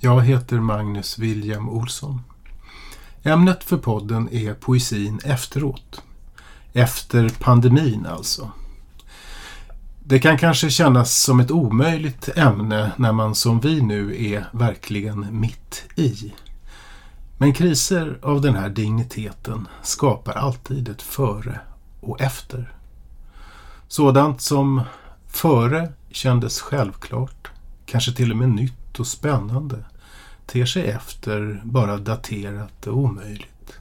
Jag heter Magnus William Olsson. Ämnet för podden är poesin efteråt. Efter pandemin alltså. Det kan kanske kännas som ett omöjligt ämne när man som vi nu är verkligen mitt i. Men kriser av den här digniteten skapar alltid ett före och efter. Sådant som före kändes självklart, kanske till och med nytt och spännande, ter sig efter bara daterat och omöjligt.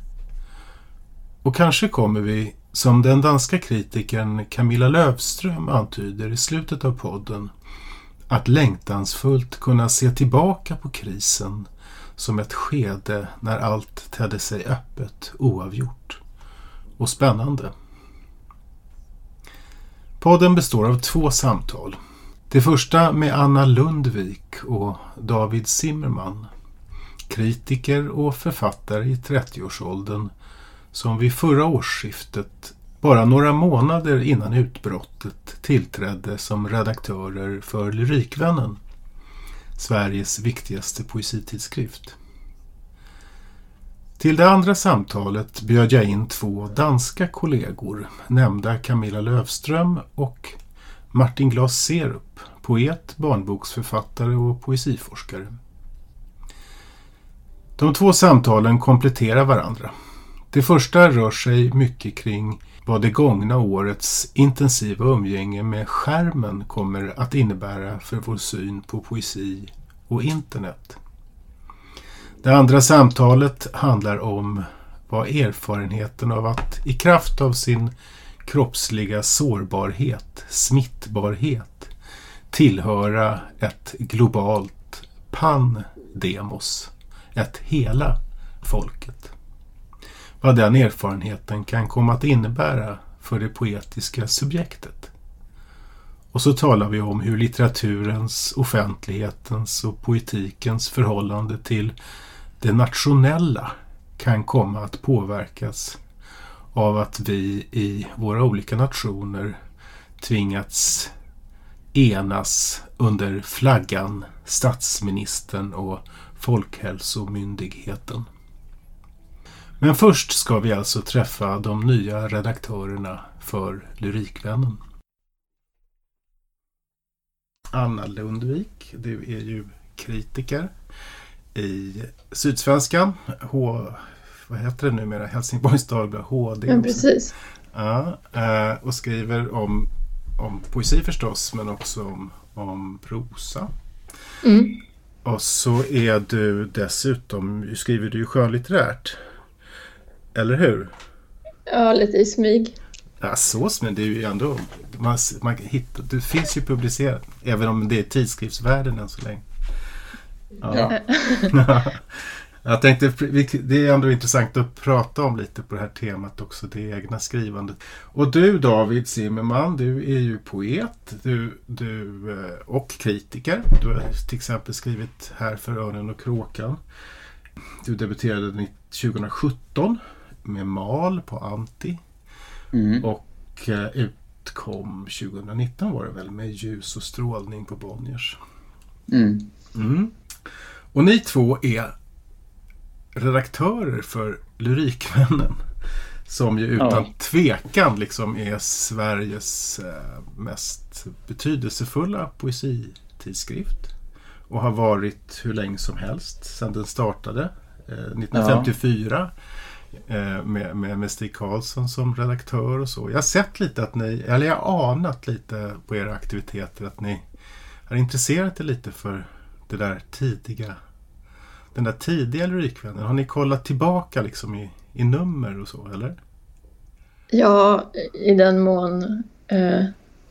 Och kanske kommer vi, som den danska kritikern Camilla Lövström antyder i slutet av podden, att längtansfullt kunna se tillbaka på krisen som ett skede när allt tedde sig öppet, oavgjort och spännande. Podden består av två samtal. Det första med Anna Lundvik och David Zimmerman. Kritiker och författare i 30-årsåldern som vid förra årsskiftet, bara några månader innan utbrottet, tillträdde som redaktörer för Lyrikvännen, Sveriges viktigaste poesitidskrift. Till det andra samtalet bjöd jag in två danska kollegor, nämnda Camilla Lövström och Martin Glas Serup, poet, barnboksförfattare och poesiforskare. De två samtalen kompletterar varandra. Det första rör sig mycket kring vad det gångna årets intensiva umgänge med skärmen kommer att innebära för vår syn på poesi och internet. Det andra samtalet handlar om vad erfarenheten av att i kraft av sin kroppsliga sårbarhet, smittbarhet, tillhöra ett globalt pandemos, ett hela folket. Vad den erfarenheten kan komma att innebära för det poetiska subjektet. Och så talar vi om hur litteraturens, offentlighetens och poetikens förhållande till det nationella kan komma att påverkas av att vi i våra olika nationer tvingats enas under flaggan, statsministern och Folkhälsomyndigheten. Men först ska vi alltså träffa de nya redaktörerna för Lyrikvännen. Anna Lundvik, du är ju kritiker i Sydsvenskan. H, vad heter det numera? Helsingborgs Dagblad, HD. Ja, precis. Ja, eh, och skriver om, om poesi förstås, men också om, om prosa. Mm. Och så är du dessutom, skriver du ju skönlitterärt. Eller hur? Ja, lite i smyg. Ja, så men det är ju ändå... Man, man hittar, det finns ju publicerat, även om det är tidskriftsvärlden än så länge. Ja. Jag tänkte, det är ändå intressant att prata om lite på det här temat också, det egna skrivandet. Och du David Zimmerman, du är ju poet du, du, eh, och kritiker. Du har till exempel skrivit här för Örnen och Kråkan. Du debuterade 2017 med Mal på Anti. Mm. Och eh, utkom 2019 var det väl med Ljus och strålning på Bonniers. Mm. Mm. Och ni två är redaktörer för Lyrikvännen. Som ju utan ja. tvekan liksom är Sveriges eh, mest betydelsefulla poesitidskrift. Och har varit hur länge som helst sedan den startade. Eh, 1954. Ja. Eh, med, med, med Stig Karlsson som redaktör och så. Jag har sett lite att ni, eller jag har anat lite på era aktiviteter att ni har intresserat er lite för det där tidiga den där tidiga lyrikvännen, har ni kollat tillbaka liksom i, i nummer och så eller? Ja, i den mån eh,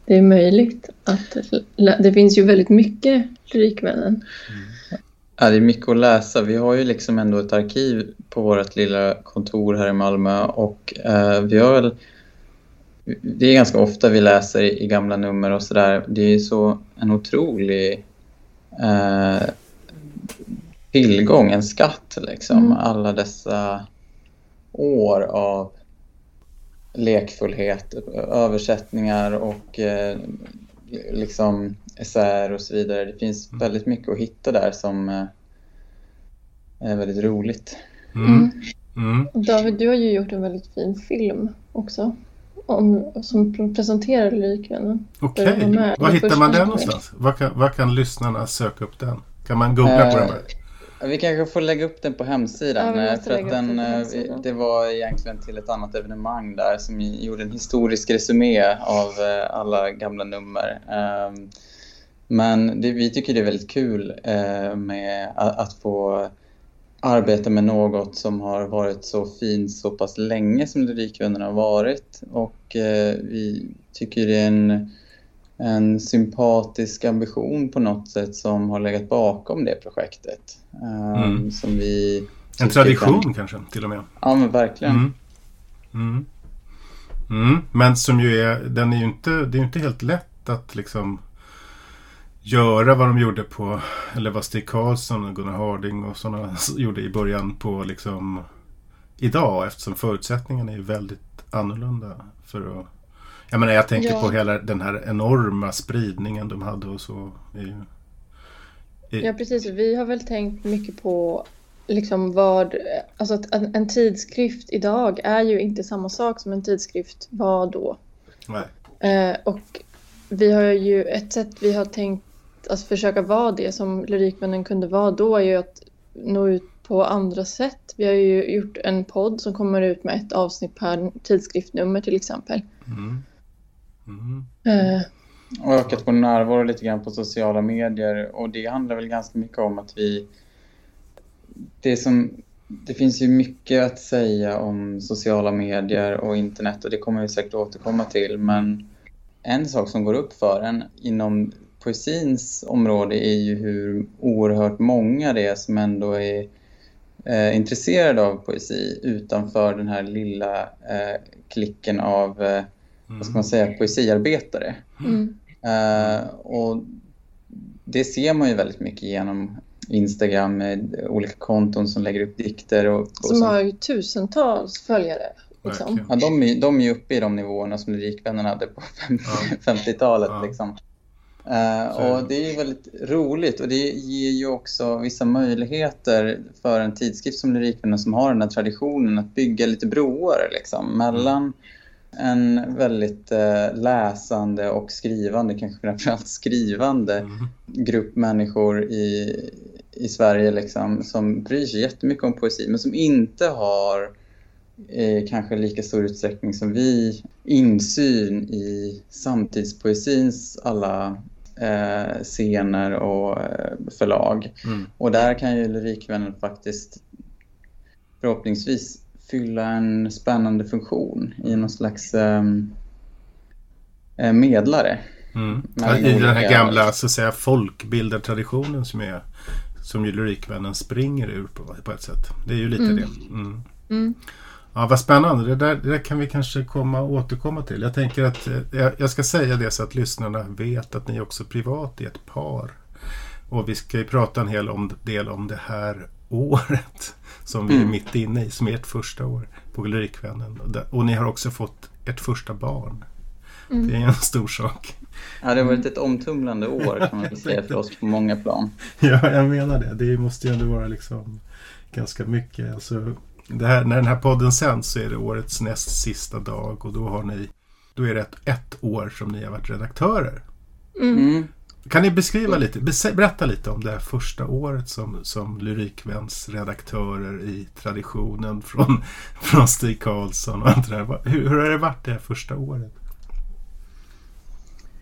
det är möjligt. att Det finns ju väldigt mycket Lyrikvännen. Mm. Ja, det är mycket att läsa. Vi har ju liksom ändå ett arkiv på vårt lilla kontor här i Malmö och eh, vi har väl... Det är ganska ofta vi läser i, i gamla nummer och sådär. Det är så en otrolig eh, tillgång, en skatt liksom. Mm. Alla dessa år av lekfullhet, översättningar och eh, liksom essäer och så vidare. Det finns Mm. väldigt mycket att hitta där som eh, är väldigt roligt. Mm. Mm. David, du har ju gjort en väldigt fin film också. Om, som pre- presenterar Lyrikvännen. Okej, med var hittar man den någonstans? Var kan, var kan lyssnarna söka upp den? Kan man googla på den? bara? Vi kanske får lägga upp den på hemsidan. Ja, eh, för att den, eh, hemsidan. det var egentligen till ett annat evenemang där som gjorde en historisk resumé av eh, alla gamla nummer. Ehm, Men det, vi tycker det är väldigt kul med att, få arbeta med något som har varit så fint så pass länge som Lyrikvännerna har varit. Och vi tycker det är en, en sympatisk ambition på något sätt som har legat bakom det projektet. Eh, Mm. Som vi En tradition kan- kanske till och med. Ja men verkligen. Mm. Mm. Mm. Men som ju är, den är ju inte, det är ju inte helt lätt att liksom göra vad de gjorde på, eller vad Stig Karlsson och Gunnar Harding och sådana gjorde i början på liksom idag eftersom förutsättningarna är väldigt annorlunda för att jag menar jag tänker Ja. på hela den här enorma spridningen de hade och så. ju- är- Ja, precis. Vi har väl tänkt mycket på liksom vad... Alltså en, en tidskrift idag är ju inte samma sak som en tidskrift var då. Eh, och vi har ju ett sätt vi har tänkt att försöka vara det som Lyrikvännen kunde vara då är ju att nå ut på andra sätt. Vi har ju gjort en podd som kommer ut med ett avsnitt per tidskriftnummer till exempel. Mm. Mm. Eh, Och ökat vår närvaro lite grann på sociala medier. Och det handlar väl ganska mycket om att vi... Det, som, det finns ju mycket att säga om sociala medier och internet och det kommer vi säkert återkomma till. Men en sak som går upp för en inom poesins område är ju hur oerhört många det är som ändå är eh, intresserade av poesi utanför den här lilla eh, klicken av, eh, vad ska man säga, poesiarbetare. mm. Eh, och det ser man ju väldigt mycket genom Instagram med olika konton som lägger upp dikter. Och, och Som har ju tusentals följare. Liksom. Ja, de, är, de är ju uppe i de nivåerna som Lyrikvännerna hade på 50 Ja. 50-talet. Ja. Liksom. Så det. och det är ju väldigt roligt och det ger ju också vissa möjligheter för en tidskrift som Lyrikvännerna som har den här traditionen att bygga lite broar liksom, mellan en väldigt eh, läsande och skrivande, kanske framförallt skrivande Mm. grupp människor i, i Sverige liksom, som bryr sig jättemycket om poesi men som inte har eh, kanske lika stor utsträckning som vi insyn i samtidspoesins alla eh, scener och eh, förlag. Mm. Och där kan ju Lyrikvännen faktiskt förhoppningsvis fylla en spännande funktion i någon slags eh, medlare. Mm. I den här gamla så att säga, folkbildartraditionen som är som ju Lyrikvännen springer ur på, på ett sätt. Det är ju lite Mm. det. Mm. Mm. Ja, vad spännande. Det där, det där kan vi kanske komma återkomma till. Jag tänker att eh, jag, jag ska säga det så att lyssnarna vet att ni också privat är ett par. Och vi ska ju prata en hel om, del om det här året som vi är Mm. mitt inne i, som är ert första år på Lyrikvännen. Och, ni har också fått ert första barn. Mm. Det är en stor sak. Ja, det har varit ett omtumlande år kan man väl säga för oss på många plan. Ja, jag menar det. Det måste ju ändå vara liksom ganska mycket. Alltså, det här, när den här podden sänds så är det årets näst sista dag och då har ni då är det ett, ett år som ni har varit redaktörer. Mm. Mm. Kan ni beskriva lite, bes- berätta lite om det här första året som, som Lyrikväns redaktörer i traditionen från, från Stig Karlsson och allt det där. Hur, hur har det varit det här första året?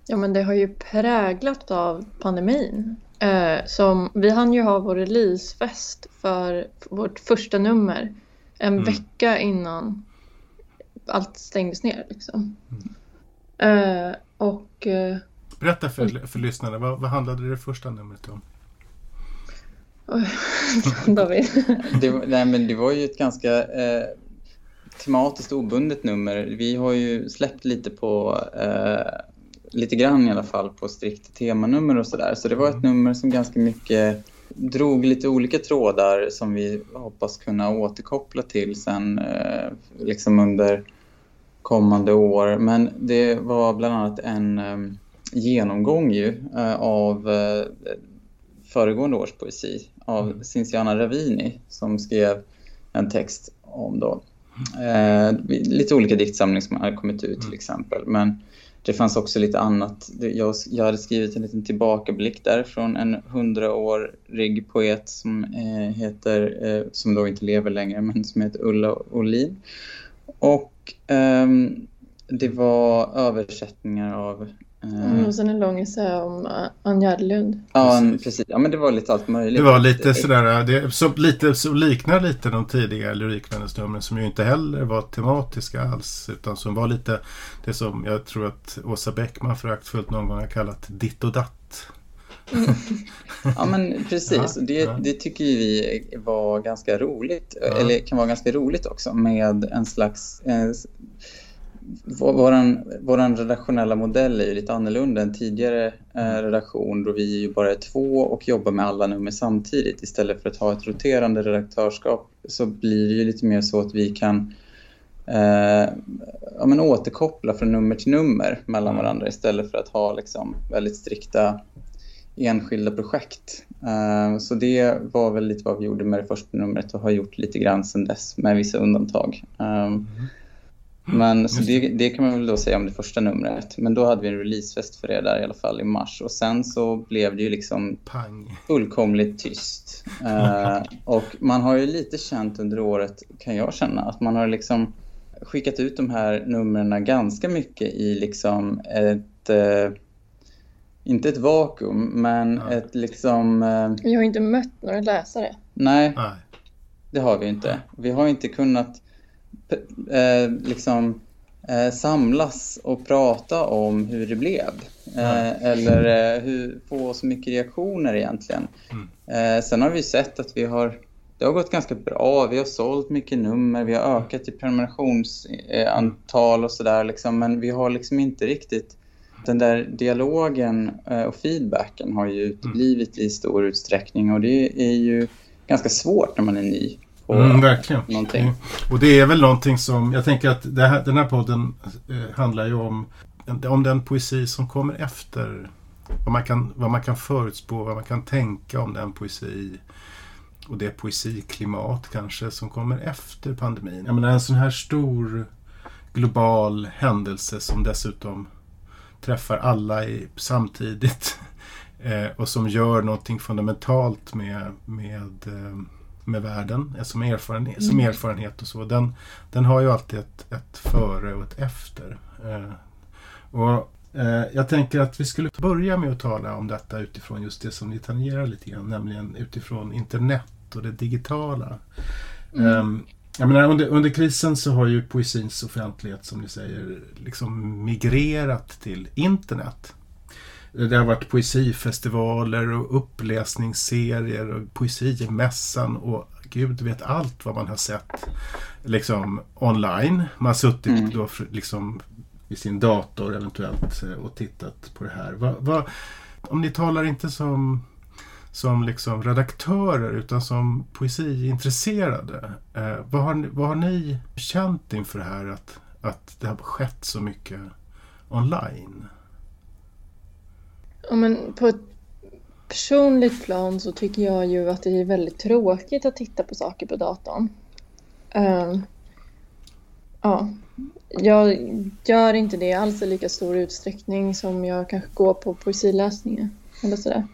Ja, men det har ju präglat av pandemin. Eh, som, vi hann ju ha vår releasefest för vårt första nummer en Mm. vecka innan allt stängdes ner. Liksom. Eh, och eh, Berätta för, för lyssnarna, vad, vad handlade det första numret om? David. det, nej, men det var ju ett ganska eh, tematiskt obundet nummer. Vi har ju släppt lite på eh, lite grann i alla fall på strikt temanummer och sådär. Så det var ett nummer som ganska mycket drog lite olika trådar som vi hoppas kunna återkoppla till sen eh, liksom under kommande år. Men det var bland annat en eh, genomgång ju eh, av eh, föregående års poesi av mm. Cinciana Ravini som skrev en text om då. Eh, lite olika diktsamlingar som har kommit ut till mm. exempel. Men det fanns också lite annat. Jag, jag hade skrivit en liten tillbakablick där från en hundraårig poet som eh, heter, eh, som då inte lever längre, men som heter Ulla Olin. Och eh, det var översättningar av Mm, och sen en lång essä om uh, Ann Gärdelund. Ja, precis. precis. Ja, men det var lite allt möjligt. Det var lite sådär, det så, lite, så liknar lite de tidiga lyrikvändesnumren som ju inte heller var tematiska alls. Utan som var lite det som jag tror att Åsa Bäckman föraktfullt någon gång har kallat ditt och datt. Mm. ja men precis, ja, det, ja. det tycker vi var ganska roligt. Ja. Eller kan vara ganska roligt också med en slags eh, våran, våran redaktionella modell är ju lite annorlunda än tidigare eh, redaktion då vi ju bara är två och jobbar med alla nummer samtidigt. Istället för att ha ett roterande redaktörskap så blir det ju lite mer så att vi kan eh, ja, men återkoppla från nummer till nummer mellan mm. varandra istället för att ha liksom, väldigt strikta enskilda projekt. Uh, så det var väl lite vad vi gjorde med det första numret och har gjort lite grann sedan dess med vissa undantag. Um, mm. Men så det, det, kan man väl då säga om det första numret. Men då hade vi en releasefest för det där i alla fall i mars. Och sen så blev det ju liksom Pang. fullkomligt tyst. uh, och man har ju lite känt under året, kan jag känna, att man har liksom skickat ut de här numren ganska mycket i liksom ett... Uh, inte ett vakuum, men ja. ett liksom... Uh, vi har inte mött några läsare. Nej, nej, det har vi inte. Vi har inte kunnat eh, liksom eh, samlas och prata om hur det blev. Eh, eller eh, hur, få så mycket reaktioner egentligen. Mm. Eh, sen har vi sett att vi har det har gått ganska bra. Vi har sålt mycket nummer, vi har ökat i prenumerationsantal och sådär. Liksom, men vi har liksom inte riktigt... Den där dialogen och feedbacken har ju uteblivit i stor utsträckning och det är ju ganska svårt när man är ny på mm, verkligen. någonting. Mm. Och det är väl någonting som, jag tänker att här, den här podden eh, handlar ju om, om den poesi som kommer efter. Vad man, kan, vad man kan förutspå, vad man kan tänka om den poesi och det poesiklimat kanske som kommer efter pandemin. Jag menar en sån här stor global händelse som dessutom träffar alla i, samtidigt eh, och som gör någonting fundamentalt med, med eh, med världen eh, som erfarenhet, mm. som erfarenhet och så. Den, den har ju alltid ett, ett före och ett efter. Eh, och eh, Jag tänker att vi skulle börja med att tala om detta utifrån just det som ni tangerar lite grann, nämligen utifrån internet och det digitala. Mm. Um, jag menar, under, under krisen så har ju poesins offentlighet, som ni säger, liksom migrerat till internet. Det har varit poesifestivaler och uppläsningsserier och poesimässan och gud vet allt vad man har sett liksom online. Man har suttit mm. då liksom i sin dator eventuellt eh, och tittat på det här. Va, va, om ni talar inte som, som liksom redaktörer utan som poesiintresserade. Eh, vad, har, vad har ni känt inför det här att, att det har skett så mycket online? Ja, men på ett personligt plan så tycker jag ju att det är väldigt tråkigt att titta på saker på datorn. Uh, ja, jag gör inte det alls i lika stor utsträckning som jag kanske går på poesiläsningar eller sådär.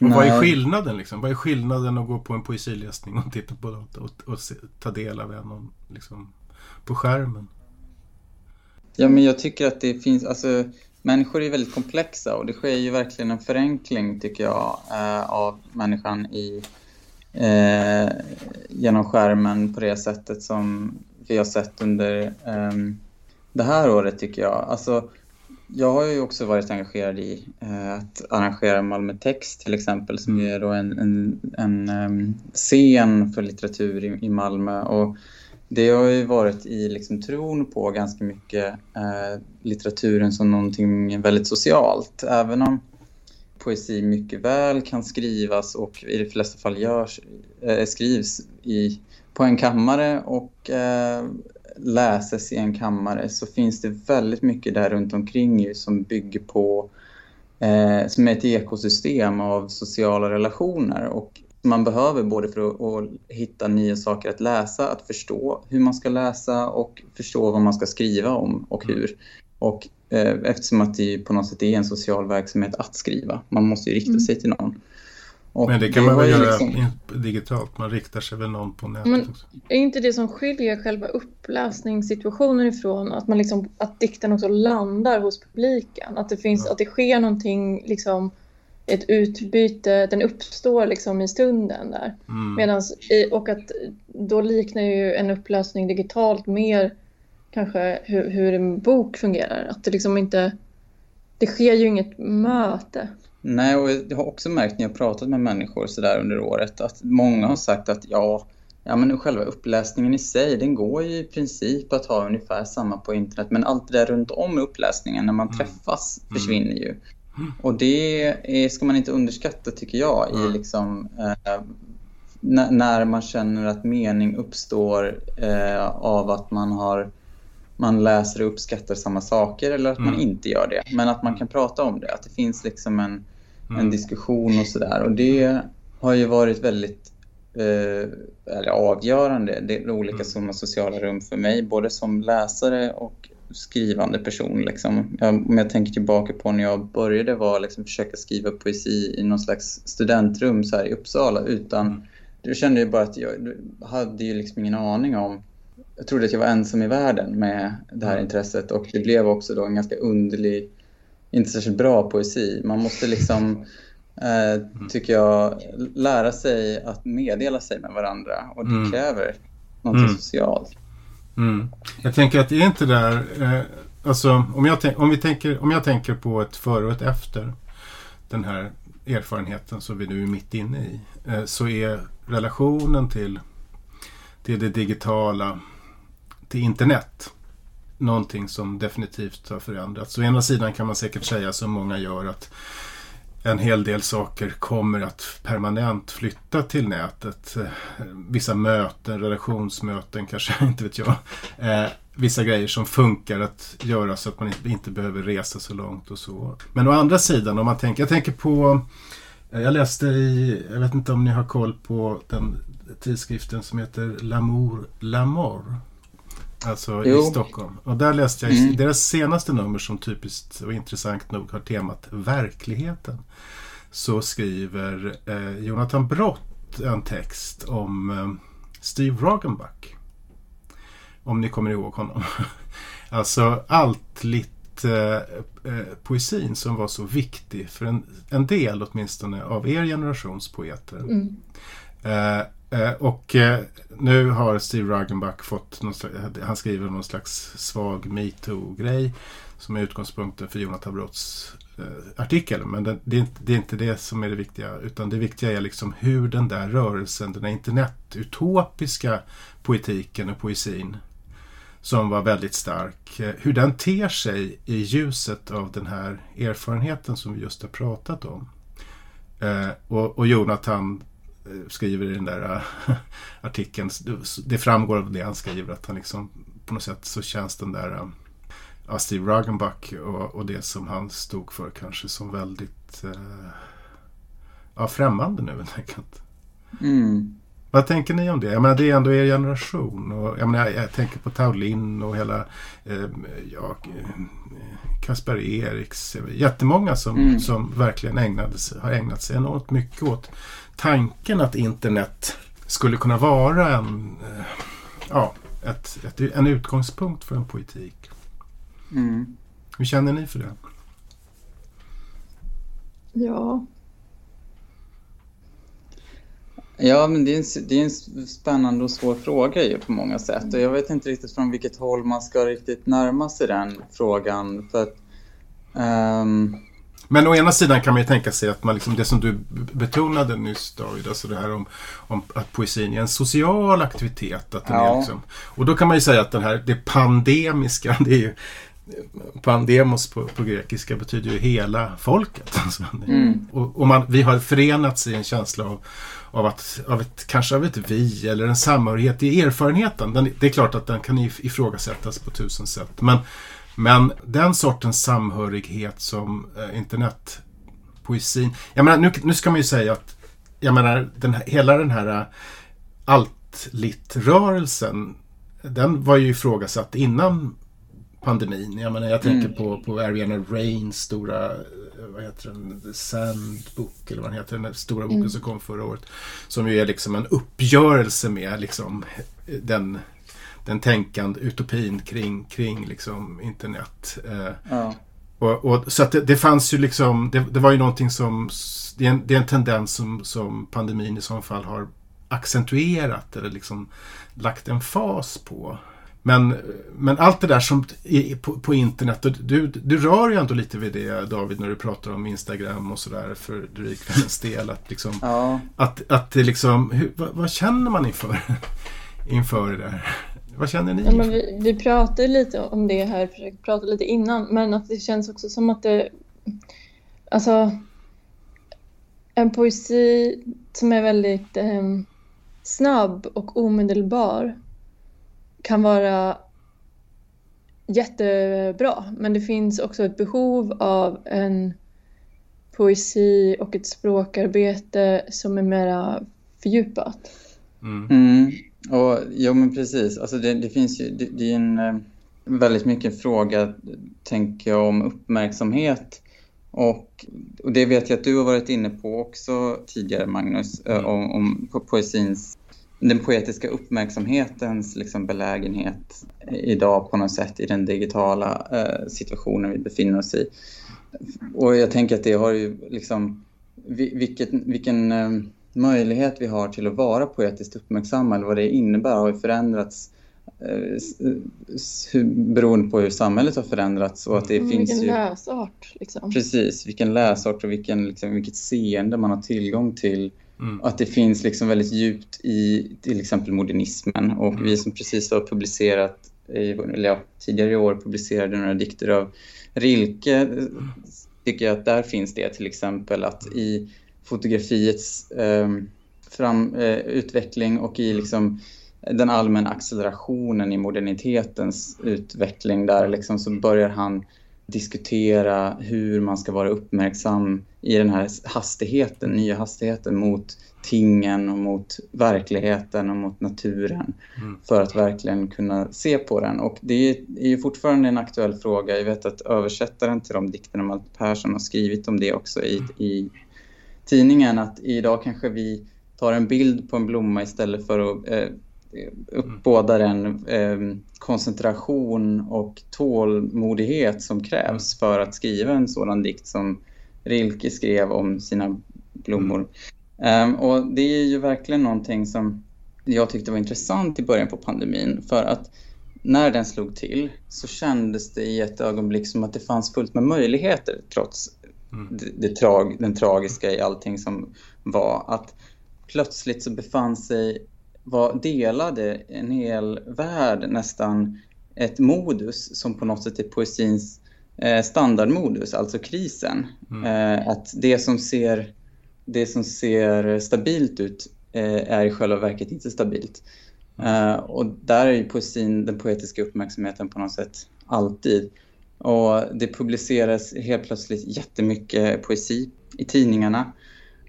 Och vad är skillnaden liksom? Vad är skillnaden att gå på en poesiläsning och titta på datorn och, och se, ta del av en liksom, på skärmen? Ja, men jag tycker att det finns, alltså människor är väldigt komplexa och det sker ju verkligen en förenkling tycker jag eh, av människan i, eh, genom skärmen på det sättet som vi har sett under eh, det här året tycker jag. Alltså, jag har ju också varit engagerad i eh, att arrangera Malmö Text till exempel som är då en, en, en um, scen för litteratur i, i, Malmö. Och det har ju varit i liksom, tron på ganska mycket eh, litteraturen som någonting väldigt socialt. Även om poesi mycket väl kan skrivas och i de flesta fall görs, eh, skrivs i, på en kammare och eh, läses i en kammare så finns det väldigt mycket där runt omkring ju som bygger på eh, som är ett ekosystem av sociala relationer och man behöver både för att, att, hitta nya saker att läsa, att förstå hur man ska läsa och förstå vad man ska skriva om och hur. Och eh, eftersom att det på något sätt är en social verksamhet att skriva. Man måste ju rikta mm. sig till någon. Och Men det kan det man väl göra liksom... digitalt? Man riktar sig väl någon på nätet Men också? Är inte det som skiljer själva uppläsningssituationen ifrån att, man liksom, att dikten också landar hos publiken? Att det, finns, ja. att det sker någonting, liksom, ett utbyte, den uppstår liksom i stunden där. Mm. Medans, och att då liknar ju en uppläsning digitalt mer kanske hur, hur en bok fungerar. Att det liksom inte, det sker ju inget möte. Nej, och jag har också märkt när jag pratat med människor så där under året att många har sagt att ja, ja men själva uppläsningen i sig, den går ju i princip att ha ungefär samma på internet, men allt det där runt om uppläsningen när man mm. träffas mm. försvinner ju. Mm. Och det är, ska man inte underskatta tycker jag i liksom eh, när man känner att mening uppstår eh, av att man har man läser och uppskattar samga saker eller att mm. man inte gör det. Men att man kan prata om det, att det finns liksom en, mm. en diskussion och sådär. Och det har ju varit väldigt eh, eller avgörande. Det är olika mm. sociala rum för mig, både som läsare och skrivande person. Liksom. Jag, om jag tänker tillbaka på när jag började var liksom försöka skriva poesi i någon slags studentrum så här i Uppsala utan mm. då kände jag bara att jag hade ju liksom ingen aning om jag trodde att jag var ensam i världen med det här mm. intresset och det blev också då en ganska underlig, inte särskilt bra poesi. Man måste liksom, eh, mm. tycker jag, lära sig att meddela sig med varandra och det mm. kräver något mm. socialt. Mm. Jag tänker att det är inte där, eh, alltså om jag, om, vi tänker, om jag tänker på ett före och ett efter den här erfarenheten som vi nu är mitt inne i, eh, så är relationen till, till det digitala till internet. Någonting som definitivt har förändrats. Å ena sidan kan man säkert säga som många gör att en hel del saker kommer att permanent flytta till nätet. Eh, vissa möten, relationsmöten kanske, inte vet jag. Eh, vissa grejer som funkar att göra så att man inte behöver resa så långt och så. Men å andra sidan, om man tänker, jag tänker på eh, jag läste i, jag vet inte om ni har koll på den tidskriften som heter L'amour, l'amour. Alltså jo. i Stockholm. Och där läste jag mm. deras senaste nummer som typiskt och intressant nog har temat verkligheten. Så skriver eh, Jonathan Brott en text om eh, Steve Roggenback. Om ni kommer ihåg honom. alltså allt lite eh, eh, poesin som var så viktig för en, en del åtminstone av er generations poeter. Mm. Eh, Eh, och eh, nu har Steve Ragenbach fått, någon slags, eh, han skriver någon slags svag metoo-grej som är utgångspunkten för Jonathan Brotts eh, artikel. Men det, det, är inte, det, är inte, det som är det viktiga utan det viktiga är liksom hur den där rörelsen, den där internetutopiska poetiken och poesin som var väldigt stark, eh, hur den ter sig i ljuset av den här erfarenheten som vi just har pratat om. Eh, och, och Jonathan skriver i den där uh, artikeln. Det framgår av det han skriver att han liksom på något sätt så känns den där uh, Steve Ragenbach och, och, det som han stod för kanske som väldigt ja, främmande nu helt enkelt. Mm. Vad tänker ni om det? Jag menar, det är ändå er generation. Och, jag, menar, jag, jag tänker på Taulin och hela eh, ja, Kasper Eriks. Jättemånga som, mm. som verkligen ägnade, har ägnat sig enormt mycket åt tanken att internet skulle kunna vara en, eh, ja, ett, ett, en utgångspunkt för en poetik. Mm. Hur känner ni för det? Ja. Ja, men det är, en, det är en spännande och svår fråga ju på många sätt. Och jag vet inte riktigt från vilket håll man ska riktigt närma sig den frågan. För att Um, men å ena sidan kan man ju tänka sig att man liksom, det som du betonade nyss David, alltså det här om, om att poesin är en social aktivitet. Att den ja. är liksom, och då kan man ju säga att den här, det pandemiska, det är ju Pandemos på, på grekiska betyder ju hela folket. Alltså, mm. Och, och man, vi har förenats i en känsla av, av, att, av ett, kanske av ett vi eller en samhörighet i erfarenheten. Den, det är klart att den kan ifrågasättas på tusen sätt. Men, men den sortens samhörighet som eh, internetpoesin... Jag menar, nu, nu ska man ju säga att jag menar, den, hela den här uh, alt-lit-rörelsen den var ju ifrågasatt innan pandemin. Jag, menar, jag tänker mm. på, på Ariana Rains stora, eh, vad heter den, The Sandbook eller vad den heter, den stora boken mm. som kom förra året. Som ju är liksom en uppgörelse med liksom den, den tänkande utopin kring, kring liksom internet. Eh, ja. Och, och, så att det, det, fanns ju liksom, det, det, var ju någonting som, det är en, det är en tendens som, som pandemin i så fall har accentuerat eller liksom lagt en fas på. Men, men allt det där som är på, på internet, och du, du rör ju ändå lite vid det David när du pratar om Instagram och sådär för Drykvännens del. Att, liksom, ja. att, att det liksom, hur, vad, vad, känner man inför, inför det där? Vad känner ni? Ja, men vi, vi pratade lite om det här, försökte prata lite innan, men att det känns också som att det, alltså en poesi som är väldigt eh, snabb och omedelbar kan vara jättebra. Men det finns också ett behov av en poesi och ett språkarbete som är mera fördjupat. Mm. Mm. Och, ja, men precis. Alltså det, det finns ju, det, det, är en eh, väldigt mycket fråga, tänker jag, om uppmärksamhet. Och, och det vet jag att du har varit inne på också tidigare, Magnus, eh, mm. om, om poesins den poetiska uppmärksamhetens liksom belägenhet idag på något sätt i den digitala eh, situationen vi befinner oss i. Och jag tänker att det har ju liksom, vilket, vilken eh, möjlighet vi har till att vara poetiskt uppmärksamma eller vad det innebär har ju förändrats eh, hur, beroende på hur samhället har förändrats. Och att det mm, finns vilken ju, läsart. Liksom. Precis, vilken läsart och vilken, liksom, vilket seende man har tillgång till Mm. Att det finns liksom väldigt djupt i till exempel modernismen. Och mm. vi som precis har publicerat, eller ja, tidigare i år publicerade några dikter av Rilke, tycker jag att där finns det till exempel att i fotografiets eh, fram, eh, utveckling och i liksom den allmänna accelerationen i modernitetens utveckling där liksom så börjar han diskutera hur man ska vara uppmärksam i den här hastigheten, nya hastigheten mot tingen och mot verkligheten och mot naturen mm. för att verkligen kunna se på den. Och det är ju fortfarande en aktuell fråga. Jag vet att översättaren till de dikterna, Malte Persson, har skrivit om det också i, mm. i tidningen, att idag kanske vi tar en bild på en blomma istället för att eh, uppbådar en eh, koncentration och tålmodighet som krävs för att skriva en sådan dikt som Rilke skrev om sina blommor. Um, och det är ju verkligen någonting som jag tyckte var intressant i början på pandemin. För att när den slog till så kändes det i ett ögonblick som att det fanns fullt med möjligheter trots mm. det, det trag, den tragiska i allting som var. Att plötsligt så befann sig var, delade en hel värld nästan ett modus som på något sätt är poesins eh, standardmodus, alltså krisen. Mm. Eh, att det som ser, det som ser stabilt ut eh, är i själva verket inte stabilt. Mm. Eh, och där är ju poesin, den poetiska uppmärksamheten på något sätt alltid. Och det publicerades helt plötsligt jättemycket poesi i tidningarna.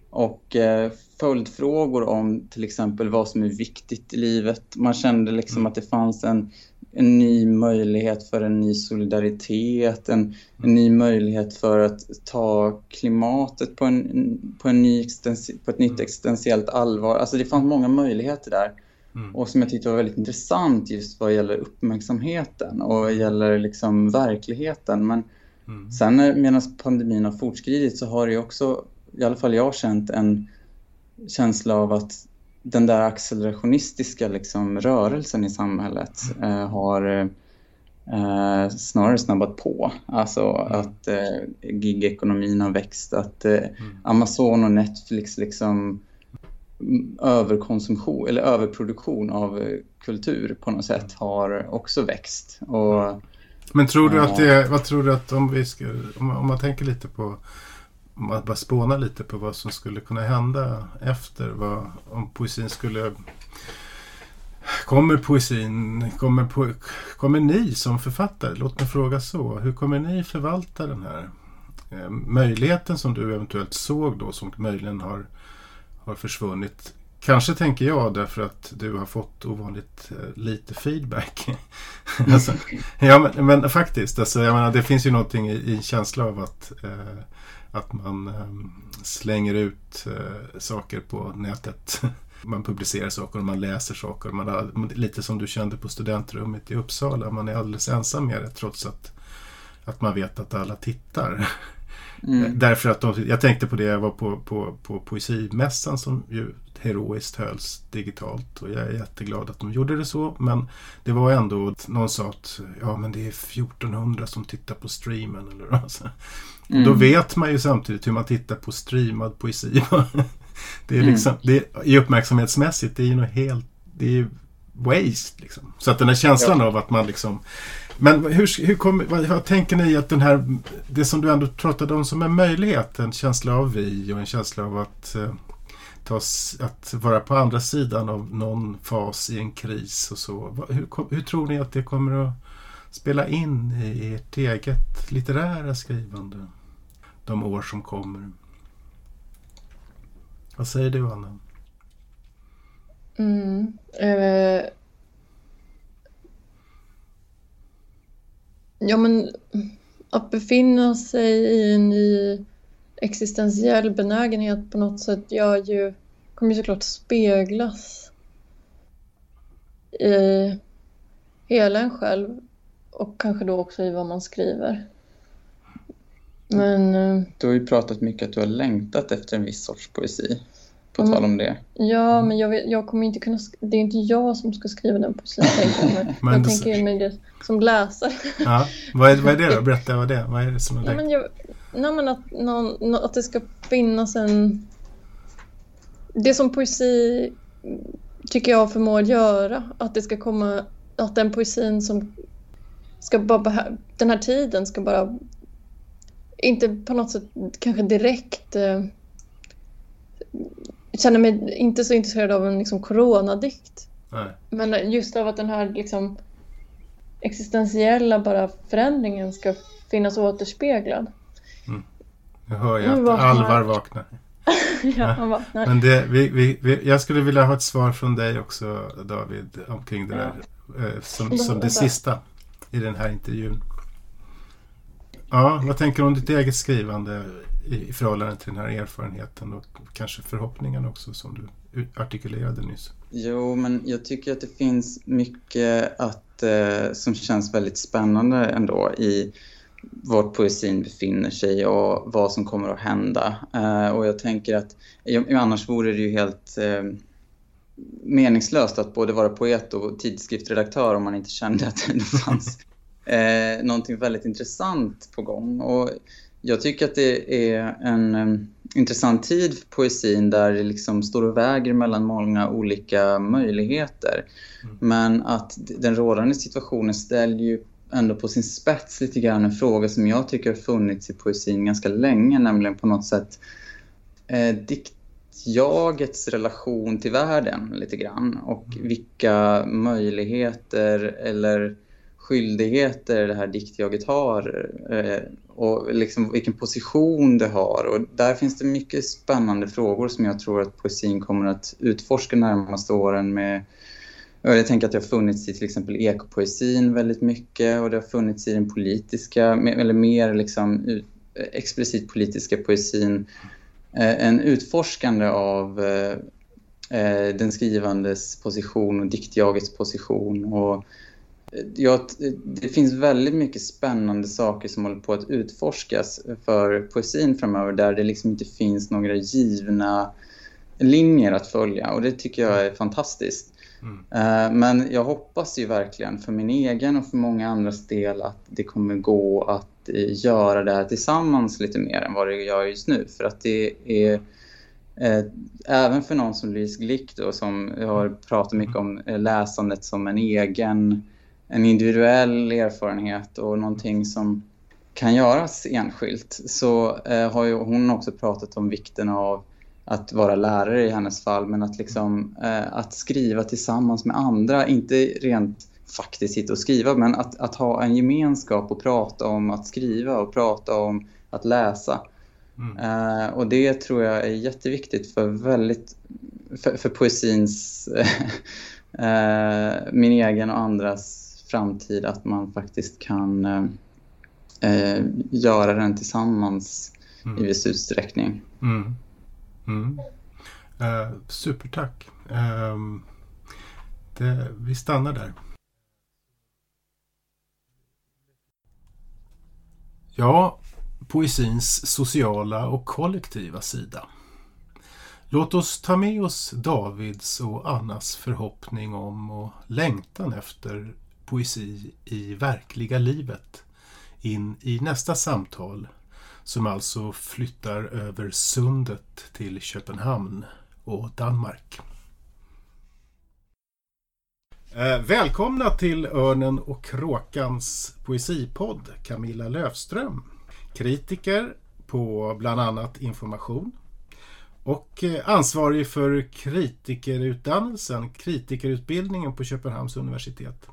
Och eh, följdfrågor om till exempel vad som är viktigt i livet. Man kände liksom att det fanns en, en ny möjlighet för en ny solidaritet, en, en ny möjlighet för att ta klimatet på, en, på, en ny på ett nytt existentiellt allvar. Alltså det fanns många möjligheter där. Mm. Och som jag tyckte var väldigt intressant just vad gäller uppmärksamheten och vad gäller liksom verkligheten. Men mm. sen medan pandemin har fortskridit så har det också, i alla fall jag känt en känsla av att den där accelerationistiska liksom, rörelsen i samhället eh, har eh, snarare snabbat på. Alltså mm. att eh, gigekonomin har växt, att eh, mm. Amazon och Netflix liksom överkonsumtion eller överproduktion av eh, kultur på något sätt har också växt. Och, Men tror du att det, vad tror du att om vi ska, om, om man tänker lite på om man bara spånar lite på vad som skulle kunna hända efter vad, om poesin skulle Kommer poesin, kommer, po kommer ni som författare, låt mig fråga så, hur kommer ni förvalta den här eh, möjligheten som du eventuellt såg då som möjligen har, har försvunnit? Kanske tänker jag därför att du har fått ovanligt eh, lite feedback. alltså, ja, men, men, faktiskt, alltså, jag menar, det finns ju någonting i, i en känsla av att eh, att man eh, slänger ut eh, saker på nätet. man publicerar saker och man läser saker. Man har, lite som du kände på studentrummet i Uppsala. Man är alldeles ensam med det trots att, att man vet att alla tittar. Mm. Därför att de, jag tänkte på det, jag var på, på, på poesimässan som ju heroiskt hölls digitalt och jag är jätteglad att de gjorde det så. Men det var ändå, någon sa att ja men det är 1400 som tittar på streamen. Eller, alltså. Mm. Då vet man ju samtidigt hur man tittar på streamad poesi. det är mm. liksom, mm. det är, uppmärksamhetsmässigt, det är ju något helt, det är waste liksom. Så att den här känslan ja. av att man liksom men hur, hur kom, vad, vad, tänker ni att den här, det som du ändå pratade om som en möjlighet, en känsla av vi och en känsla av att, eh, ta, att vara på andra sidan av någon fas i en kris och så. Hur, hur tror ni att det kommer att spela in i ert eget litterära skrivande? de år som kommer. Vad säger du, Anna? Mm, eh, ja, men att befinna sig i en ny existentiell benägenhet på något sätt gör ju, kommer ju såklart speglas i hela en själv och kanske då också i vad man skriver. Men, eh, du har ju pratat mycket att du har längtat efter en viss sorts poesi. På mm, tal om det. Ja, men jag, vet, jag kommer inte kunna... Det är inte jag som ska skriva den poesin. Jag, men jag tänker mig det som läsare. Ja. Vad, är, vad är det då? Berätta vad det är. Vad är det som är ja, men jag, nej, men att, någon, att det ska finnas en... Det som poesi tycker jag förmår göra. Att det ska komma... Att den poesin som ska bara... Den här tiden ska bara inte på något sätt kanske direkt eh, känner mig inte så intresserad av en liksom, coronadikt. Nej. Men just av att den här liksom, existentiella bara förändringen ska finnas återspeglad. Mm. Jag hör ju att vaknar. Alvar vaknar. ja, han vaknar. Men det, vi, vi, vi, jag skulle vilja ha ett svar från dig också David omkring det där. Eh, som, som det sista i den här intervjun. Ja, vad tänker du om ditt eget skrivande i förhållande till den här erfarenheten och kanske förhoppningen också som du artikulerade nyss? Jo, men jag tycker att det finns mycket att, eh, som känns väldigt spännande ändå i var poesin befinner sig och vad som kommer att hända. Eh, och jag tänker att annars vore det ju helt eh, meningslöst att både vara poet och tidskriftsredaktör om man inte kände att det fanns eh, någonting väldigt intressant på gång. Och jag tycker att det är en um, intressant tid för poesin där det liksom står och väger mellan många olika möjligheter. Mm. Men att den rådande situationen ställer ju ändå på sin spets lite grann en fråga som jag tycker har funnits i poesin ganska länge, nämligen på något sätt eh, diktjagets relation till världen lite grann och mm. vilka möjligheter eller skyldigheter det här diktjaget har eh, och liksom vilken position det har. Och där finns det mycket spännande frågor som jag tror att poesin kommer att utforska de närmaste åren med jag tänker att det har funnits i till exempel ekopoesin väldigt mycket och det har funnits i den politiska, eller mer liksom explicit politiska poesin. Eh, en utforskande av eh, den skrivandes position och diktjagets position och Ja, det finns väldigt mycket spännande saker som håller på att utforskas för poesin framöver där det liksom inte finns några givna linjer att följa och det tycker jag är fantastiskt. Mm. Eh, men jag hoppas ju verkligen för min egen och för många andras del att det kommer gå att eh, göra det här tillsammans lite mer än vad det gör just nu. För att det är Eh, även för någon som Louise Glick då, som har pratat mycket om eh, läsandet som en egen, en individuell erfarenhet och någonting som kan göras enskilt så eh, har ju hon också pratat om vikten av att vara lärare i hennes fall men att, liksom, eh, att skriva tillsammans med andra, inte rent faktiskt sitta och skriva men att, att ha en gemenskap och prata om att skriva och prata om att läsa. Mm. Uh, och det tror jag är jätteviktigt för väldigt för, för poesins, uh, min egen och andras framtid, att man faktiskt kan uh, göra den tillsammans mm. i viss utsträckning. Mm. Mm. supertack. Ehm, det, vi stannar där. Ja, poesins sociala och kollektiva sida. Låt oss ta med oss Davids och Annas förhoppning om och längtan efter poesi i verkliga livet in i nästa samtal som alltså flyttar över sundet till Köpenhamn och Danmark. Eh, välkomna till Örnen och Kråkans poesipodd Camilla Löfström kritiker på bland annat information och eh, ansvarig för kritikerutdannelsen, kritikerutbildningen på Köpenhamns universitet.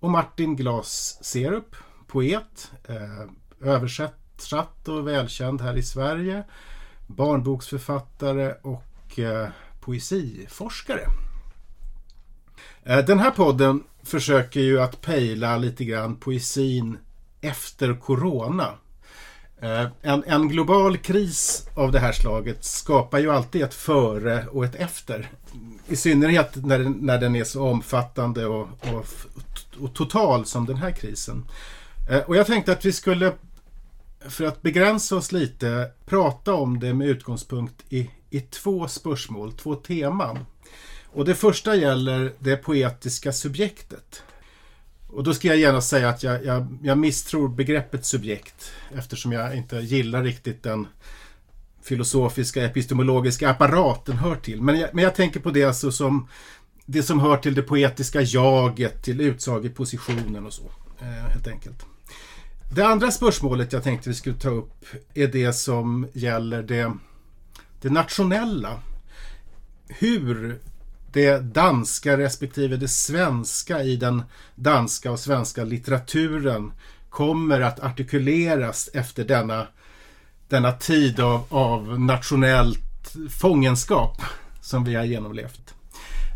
Och Martin Glas Serup, poet, eh, översatt och välkänd här i Sverige, barnboksförfattare och eh, poesiforskare. Eh, den här podden försöker ju att pejla lite grann poesin efter corona. En, en, global kris av det här slaget skapar ju alltid ett före och ett efter. I synnerhet när, när den är så omfattande och, och, och total som den här krisen. Eh, och jag tänkte att vi skulle, för att begränsa oss lite, prata om det med utgångspunkt i, i två spörsmål, två teman. Och det första gäller det poetiska subjektet. Och då ska jag gärna säga att jag, jag, jag misstror begreppet subjekt eftersom jag inte gillar riktigt den filosofiska epistemologiska apparaten hör till. Men jag, men jag tänker på det alltså som det som hör till det poetiska jaget, till utsagepositionen och så. Eh, helt enkelt. Det andra spörsmålet jag tänkte vi skulle ta upp är det som gäller det, det nationella. Hur det danska respektive det svenska i den danska och svenska litteraturen kommer att artikuleras efter denna, denna tid av, av nationellt fångenskap som vi har genomlevt.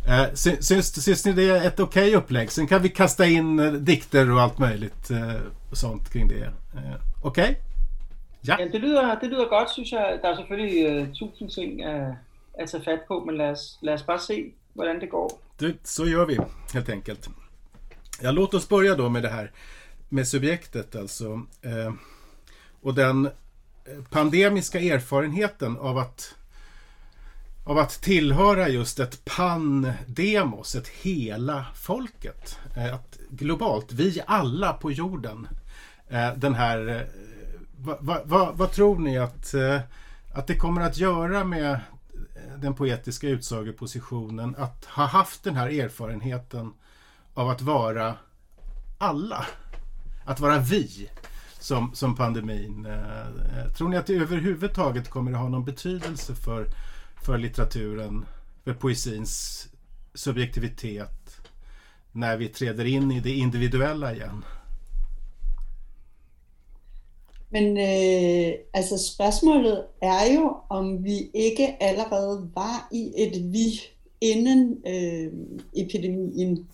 Eh, syns, syns ni det är ett okej okay upplägg? Sen kan vi kasta in eh, dikter och allt möjligt eh, sånt kring det. Okej? Okay? Ja. ja, det lyder, det lyder godt, synes jeg. Der er selvfølgelig uh, tusind ting uh, at tage fat på, men lad os, lad os bare se, hvordan det går. Du, så gör vi helt enkelt. Ja, låt oss börja då med det här med subjektet alltså. Eh, och den pandemiska erfarenheten av att av att tillhöra just ett pandemos, ett hela folket. Eh, att globalt, vi alla på jorden. Eh, den här, eh, vad vad, vad tror ni att, att det kommer att göra med den poetiska utsagepositionen att ha haft den här erfarenheten av att vara alla. Att vara vi som, som pandemin. Tror ni att det överhuvudtaget kommer att ha någon betydelse för, för litteraturen, för poesins subjektivitet när vi träder in i det individuella igen? Men eh, alltså spørgsmålet är ju om vi inte allerede var i ett vi innan eh, øh, epidemien.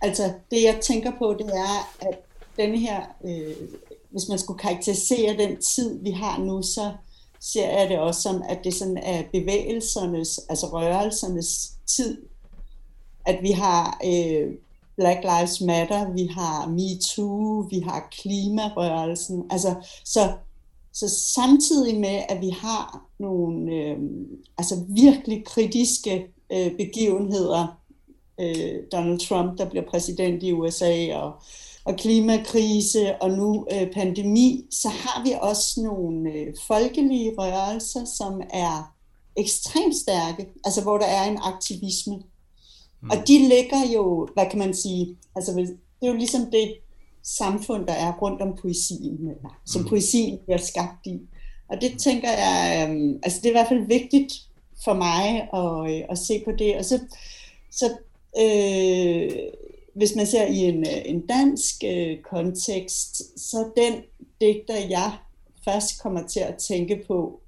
Altså det jag tänker på, det är att den här, øh, hvis man skulle karakterisera den tid, vi har nu, så ser jeg det også som, at det sådan er bevægelsernes, altså rørelsernes tid. At vi har øh, Black Lives Matter, vi har MeToo, vi har klimarørelsen. Altså, så, så samtidig med, at vi har nogle øh, altså virkelig kritiske øh, begivenheder øh, Donald Trump, der bliver præsident i USA, og, og klimakrise og nu øh, pandemi, så har vi også nogle øh, folkelige rørelser, som er ekstremt stærke, altså hvor der er en aktivisme. Mm. Og de ligger jo, hvad kan man sige, altså det er jo ligesom det samfund, der er rundt om poesien, eller, som mm. poesien bliver skabt i. Og det tænker jeg, øh, altså det er i hvert fald vigtigt for mig at, øh, at se på det. Og så, så øh, hvis man ser i en, en dansk øh, kontekst, så den digter, jeg først kommer til at tænke på,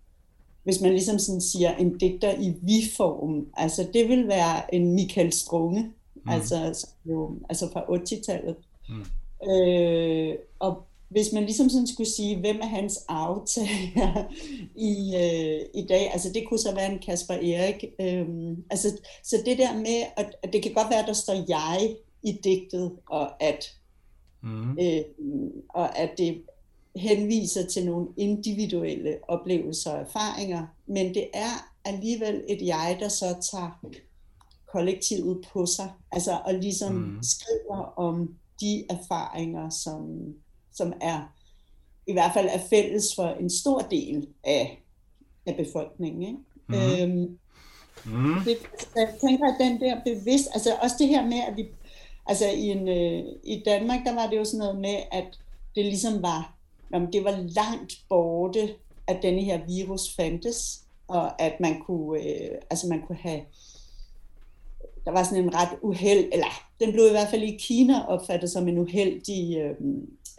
hvis man ligesom sådan siger en digter i vi-form, altså det vil være en Michael Strunge, mm. altså, jo, altså fra 80-tallet. Mm. Øh, og hvis man ligesom sådan skulle sige, hvem er hans aftager i, øh, i dag, altså det kunne så være en Kasper Erik. Øh, altså, så det der med, at, at det kan godt være, at der står jeg i digtet, og at, mm. øh, og at det henviser til nogle individuelle oplevelser og erfaringer, men det er alligevel et jeg, der så tager kollektivet på sig, altså og ligesom mm. skriver om de erfaringer, som, som er i hvert fald er fælles for en stor del af, af befolkningen. Ikke? Mm. Øhm, mm. Det, jeg tænker, at den der bevidst, altså også det her med, at vi, altså i, en, øh, i Danmark, der var det jo sådan noget med, at det ligesom var, jamen, det var langt borte, at denne her virus fandtes, og at man kunne, øh, altså man kunne have der var sådan en ret uheld, eller den blev i hvert fald i Kina opfattet som en uheldig øh,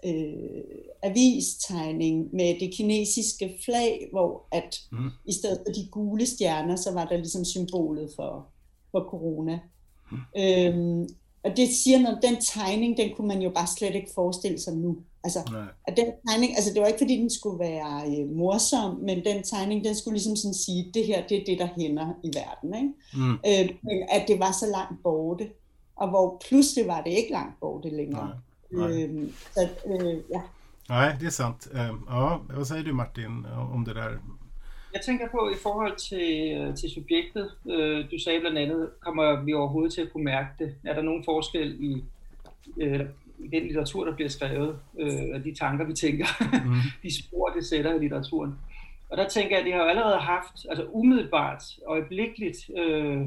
øh, avistegning med det kinesiske flag, hvor at mm. i stedet for de gule stjerner, så var der ligesom symbolet for, for corona. Mm. Øhm, og det siger noget, den tegning, den kunne man jo bare slet ikke forestille sig nu. Altså, at den tegning, altså det var ikke fordi, den skulle være øh, morsom, men den tegning, den skulle ligesom sådan sige, det her, det er det, der hænder i verden. Ikke? Mm. Øh, men at det var så langt borte, og hvor pludselig var det ikke langt borte længere. Nej. Nej. Øh, så, øh, ja. Nej, det är sant. Ja, vad säger du Martin om det där? Jeg tænker på i forhold til, øh, til subjektet. Øh, du sagde blandt andet, kommer vi overhovedet til at kunne mærke det? Er der nogen forskel i, øh, i den litteratur, der bliver skrevet, øh, og de tanker, vi tænker, mm. de spor, det sætter i litteraturen. Og der tænker jeg, at det har jo allerede haft, altså umiddelbart, øjeblikkeligt, øh,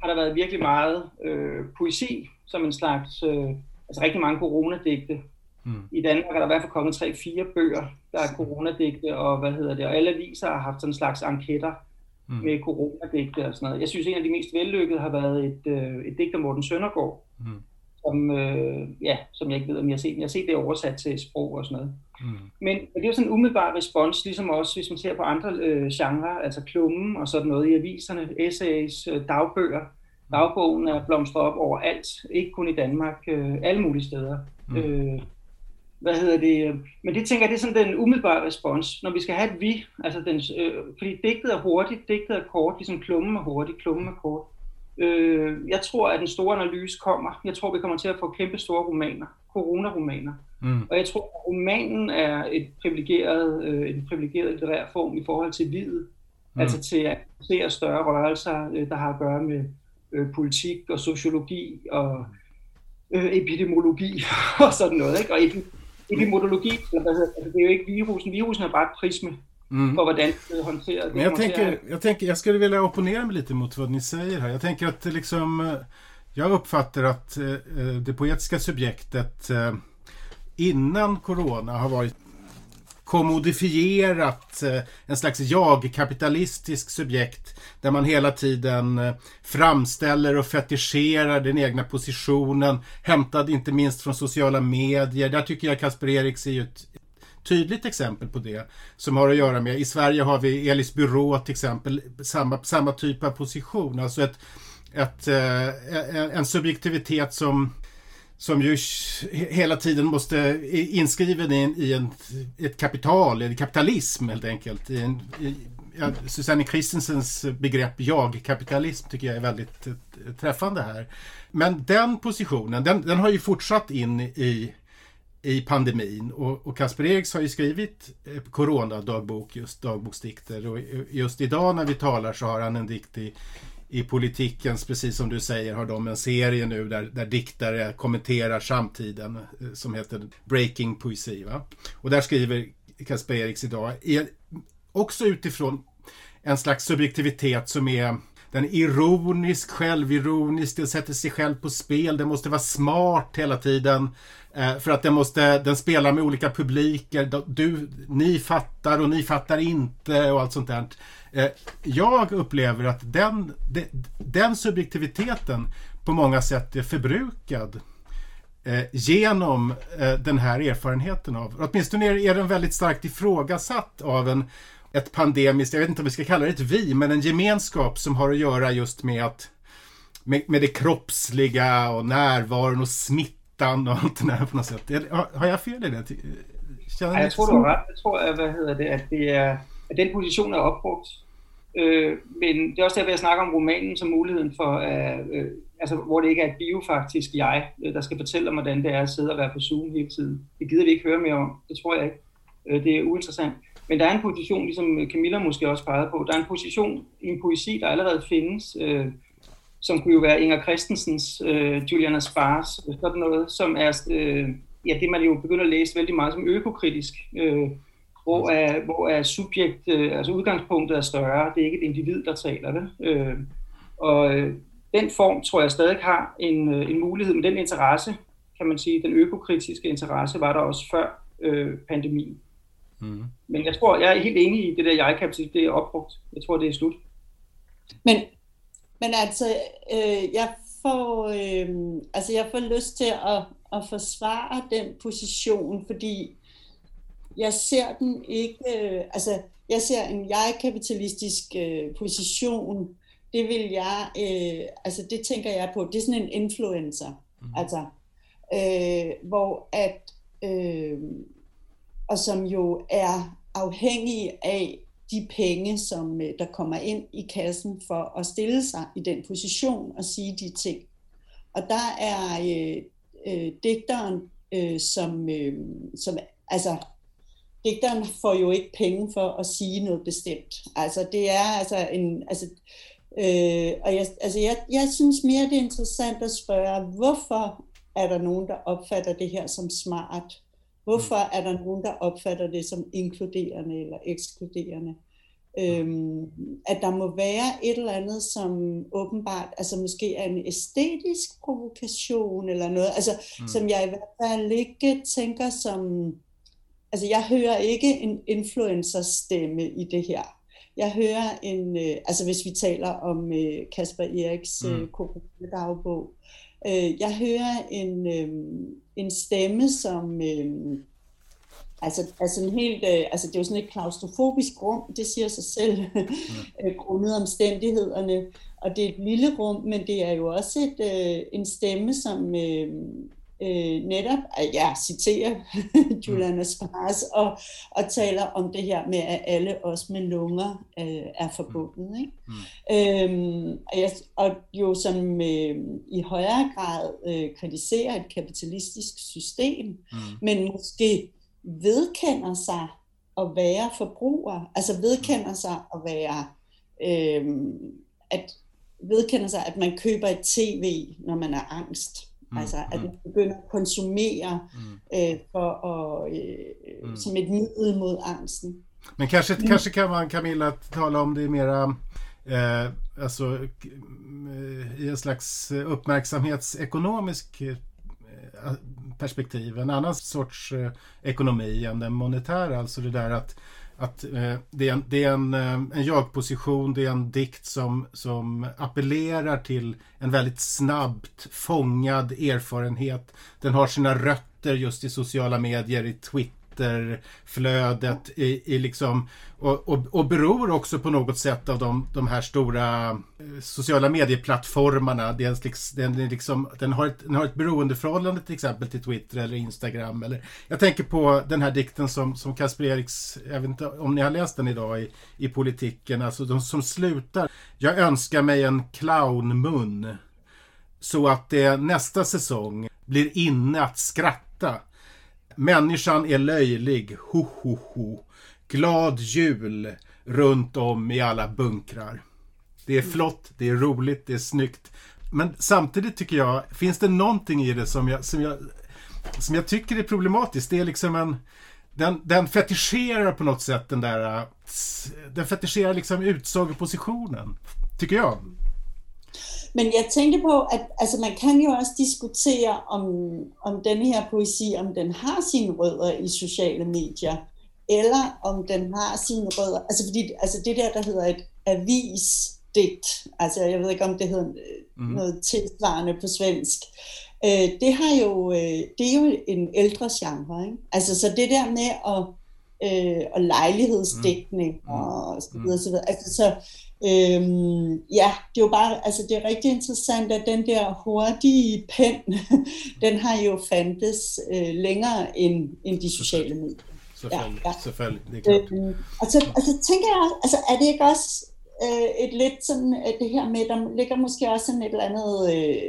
har der været virkelig meget øh, poesi, som en slags, øh, altså rigtig mange coronadigte. Mm. I Danmark er der i hvert fald kommet tre-fire bøger, der er coronadigte, og hvad hedder det, og alle aviser har haft sådan en slags enketter mm. med coronadigte og sådan noget. Jeg synes, en af de mest vellykkede har været et, øh, et digt af Morten Søndergaard, mm som, øh, ja, som jeg ikke ved, om jeg har set. Jeg har set det oversat til sprog og sådan noget. Mm. Men det er jo sådan en umiddelbar respons, ligesom også hvis man ser på andre øh, genrer, altså klummen og sådan noget i aviserne, essays, øh, dagbøger. Mm. Dagbogen er blomstret op overalt, ikke kun i Danmark, øh, alle mulige steder. Mm. Øh, hvad hedder det? Men det tænker jeg, det er sådan den umiddelbare respons, når vi skal have et vi, altså den, øh, fordi digtet er hurtigt, digtet er kort, ligesom klummen er hurtigt, klummen er kort. Øh, jeg tror, at den store analyse kommer. Jeg tror, vi kommer til at få kæmpe store romaner, coronaromaner. Mm. Og jeg tror, at romanen er et privilegeret, øh, en privilegeret litterær form i forhold til livet. Mm. Altså til at se større rørelser, øh, der har at gøre med øh, politik og sociologi og øh, epidemiologi og sådan noget. Ikke? Og epidemiologi, altså, det er jo ikke virusen. Virusen er bare et prisme mm. på hvordan det hanterar Men jag tänker, jag tänker, jag skulle vilja opponera mig lite mot vad ni säger här. Jag tänker att liksom, eh, jag uppfattar att eh, eh, det poetiska subjektet innan corona har varit kommodifierat eh, en slags jag-kapitalistisk subjekt där man hela tiden eh, framställer och fetischerar den egna positionen hämtad inte minst från sociala medier. Där tycker jag Kasper Eriks är ju ett tydligt exempel på det som har att göra med, i Sverige har vi Elis Byrå till exempel, samma, samma typ av position, alltså ett, ett, eh, en subjektivitet som som ju hela tiden måste inskriven i, en, i en, ett kapital, eller kapitalism helt enkelt. I en, i, ja, Susanne Christensens begrepp jag-kapitalism tycker jag är väldigt eh, träffande här. Men den positionen, den, den har ju fortsatt in i i pandemin och, och Kasper Eriks har ju skrivit eh, coronadagbok, just dagboksdikter och just idag när vi talar så har han en dikt i, i politikens, precis som du säger, har de en serie nu där, där diktare kommenterar samtiden eh, som heter Breaking Poesi. Va? Och där skriver Kasper Eriks idag, e- också utifrån en slags subjektivitet som är den är ironisk, självironisk, den sätter sig själv på spel, den måste vara smart hela tiden. Eh, för att den måste, den spelar med olika publiker. Du, ni fattar och ni fattar inte och allt sånt där. Eh, jag upplever att den, den subjektiviteten på många sätt är förbrukad eh, genom den här erfarenheten av, åtminstone är den väldigt starkt ifrågasatt av en ett pandemiskt, jag vet inte om vi ska kalla det ett vi, men en gemenskap som har att göra just med att med, med det kroppsliga och närvaron och smittan och allt det där på något sätt. Har jag fel i det? Känner jag tror du har rätt. Jag tror, vad hedder det, att, det är, att den position är uppbrukt. Men det är också därför jag snackar om romanen som möjligheten för, øh, altså, hvor det ikke er et biofaktisk jeg, der skal fortælle om, hvordan det er at sidde og være på Zoom hele tiden. Det gider vi ikke høre mere om. Det tror jeg ikke. Det er uinteressant. Men der er en position, ligesom Camilla måske også pegede på, der er en position i en poesi, der allerede findes, øh, som kunne jo være Inger Christensens, øh, Juliana Spars, øh, sådan noget, som er øh, ja, det, man jo begynder at læse vældig meget som økokritisk, øh, hvor, er, hvor er subjekt, øh, altså udgangspunktet er større, det er ikke et individ, der taler det. Øh, og øh, den form tror jeg stadig har en, øh, en mulighed, men den interesse, kan man sige, den økokritiske interesse, var der også før øh, pandemien. Mm. Men jeg tror, jeg er helt enig i det der jeg-kapacitet, det er opbrugt. Jeg tror, det er slut. Men, men altså, øh, jeg får, øh, altså, jeg får lyst til at, at forsvare den position, fordi jeg ser den ikke, øh, altså, jeg ser en jeg-kapitalistisk øh, position, det vil jeg, øh, altså det tænker jeg på, det er sådan en influencer, mm. altså, øh, hvor at, øh, og som jo er afhængige af de penge, som øh, der kommer ind i kassen for at stille sig i den position og sige de ting. Og der er øh, øh, digteren, øh, som, øh, som altså digteren får jo ikke penge for at sige noget bestemt. Altså det er altså en, altså, øh, og jeg, altså jeg, jeg synes mere det er interessant at spørge, hvorfor er der nogen, der opfatter det her som smart? Hvorfor mm. er der nogen, der opfatter det som inkluderende eller ekskluderende? Øhm, at der må være et eller andet, som åbenbart, altså måske er en æstetisk provokation eller noget, altså mm. som jeg i hvert fald ikke tænker som, altså jeg hører ikke en influencer stemme i det her. Jeg hører en, øh, altså hvis vi taler om øh, Kasper Eriks øh, mm. dagbog, øh, jeg hører en, øh, en stemme, som... Øh, altså, altså, en helt, øh, altså det er jo sådan et klaustrofobisk rum, det siger sig selv, mm. grundet omstændighederne. Og det er et lille rum, men det er jo også et, øh, en stemme, som øh, øh, netop, jeg citerer Juliana Spars, og, og taler om det her med, at alle os med lunger øh, er forbundet. Ikke? Mm. Øhm, og, jeg, og jo som øh, i højere grad øh, kritiserer et kapitalistisk system, mm. men måske vedkender sig at være forbruger, altså vedkender sig at være, øh, at vedkender sig, at man køber et tv, når man er angst. Mm, altså at mm. man begynder at konsumere mm. øh, for at, øh, mm. som et middel mod angsten. Men kanske, mm. kanske kan man Camilla tala om det mera eh, alltså, i en slags uppmärksamhetsekonomisk eh, perspektiv, en annan sorts eh, ekonomi än den monetära. Alltså det där att, att eh, det är, en, det är en, eh, en jag-position, det är en dikt som, som appellerar till en väldigt snabbt fångad erfarenhet. Den har sina rötter just i sociala medier, i Twitter Twitterflödet i, i liksom, och, och, och beror också på något sätt av de, de här stora eh, sociala medieplattformarna. Den, den, liksom, den, har ett, den har ett beroendeförhållande till exempel till Twitter eller Instagram. Eller, jag tänker på den här dikten som, som Kasper Eriks, jag vet inte om ni har läst den idag i, i politiken, alltså de som slutar. Jag önskar mig en clownmun så att det nästa säsong blir inne att skratta Människan är löjlig, ho ho ho. Glad jul runt om i alla bunkrar. Det är flott, det är roligt, det är snyggt. Men samtidigt tycker jag, finns det någonting i det som jag, som jag, som jag tycker är problematiskt? Det är liksom en... Den, den fetischerar på något sätt den där... Den fetischerar liksom utsagopositionen, tycker jag. Men jeg tænker på, at altså, man kan jo også diskutere, om, om den her poesi, om den har sine rødder i sociale medier, eller om den har sine rødder, altså fordi altså det der, der hedder et avisdigt, altså jeg ved ikke, om det hedder mm. noget tilsvarende på svensk, øh, det har jo, øh, det er jo en ældre genre, ikke? Altså så det der med at, øh, og lejlighedsdækning mm. og så videre, så videre, altså så Øhm, ja, det er jo bare, altså det er rigtig interessant, at den der hurtige pen, den har jo fandtes øh, længere end, end de sociale medier. Selvfølgelig, ja, ja. selvfølgelig, det er klart. Øhm, og, så, og så tænker jeg, altså er det ikke også øh, et lidt sådan, at det her med, der ligger måske også sådan et eller andet... Øh,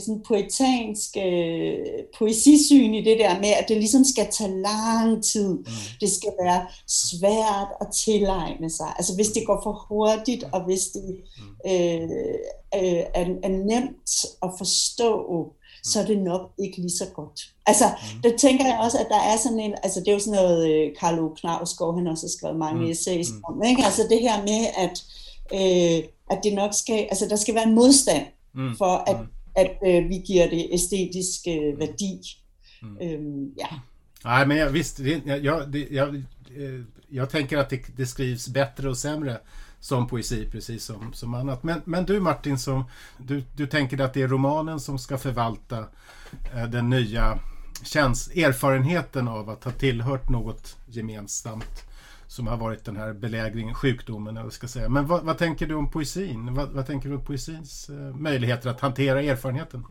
sådan poetansk øh, poesisyn i det der med, at det ligesom skal tage lang tid. Mm. Det skal være svært at tilegne sig. Altså hvis det går for hurtigt, og hvis det mm. øh, øh, er, er nemt at forstå, så er det nok ikke lige så godt. Altså, mm. der tænker jeg også, at der er sådan en, altså det er jo sådan noget, øh, Carlo Knavsgaard, han også har skrevet mange mm. essays mm. om, ikke? Altså det her med, at, øh, at det nok skal, altså der skal være en modstand mm. for, at mm at øh, vi giver det æstetisk øh, værdi. Mm. Øhm, ja. Nej, men jag, visst, det, jag, det, jag, eh, jag tänker att det, det, skrivs bättre och sämre som poesi, precis som, som annat. Men, men du Martin, som, du, du tänker att det är romanen som ska förvalta eh, den nya käns erfarenheten av att ha tillhört något gemensamt som har varit den här belägringen, sjukdomen eller ska säga. Men vad, vad, tänker du om poesin? Vad, vad tänker du om poesins uh, möjligheter att hantera erfarenheten?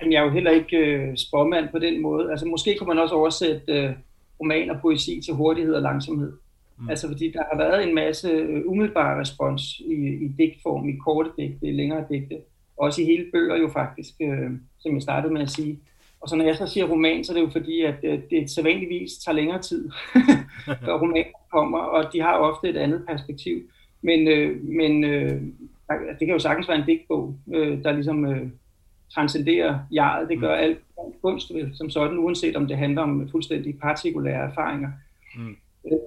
Jeg er jo heller ikke øh, spåmand på den måde. Altså måske kunne man også oversætte øh, roman og poesi til hurtighed og langsomhed. Mm. Altså fordi der har været en masse øh, umiddelbar respons i, i digtform, i korte digte, i længere digte. Også i hele bøger jo faktisk, øh, som jeg startede med at sige. Og så når jeg så siger roman, så er det jo fordi, at øh, det sædvanligvis tager længere tid, før romanen kommer, og de har ofte et andet perspektiv. Men, øh, men øh, det kan jo sagtens være en digtbog, øh, der ligesom øh, transcenderer jeget. Det gør mm. alt kunst vel, som sådan, uanset om det handler om fuldstændig partikulære erfaringer. Mm.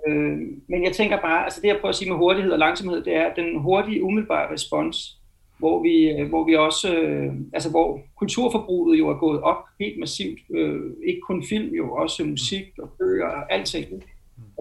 Øh, men jeg tænker bare, altså det jeg prøver at sige med hurtighed og langsomhed, det er, den hurtige, umiddelbare respons, hvor vi, øh, hvor vi også, øh, altså hvor kulturforbruget jo er gået op helt massivt, øh, ikke kun film, jo også musik og bøger og alting.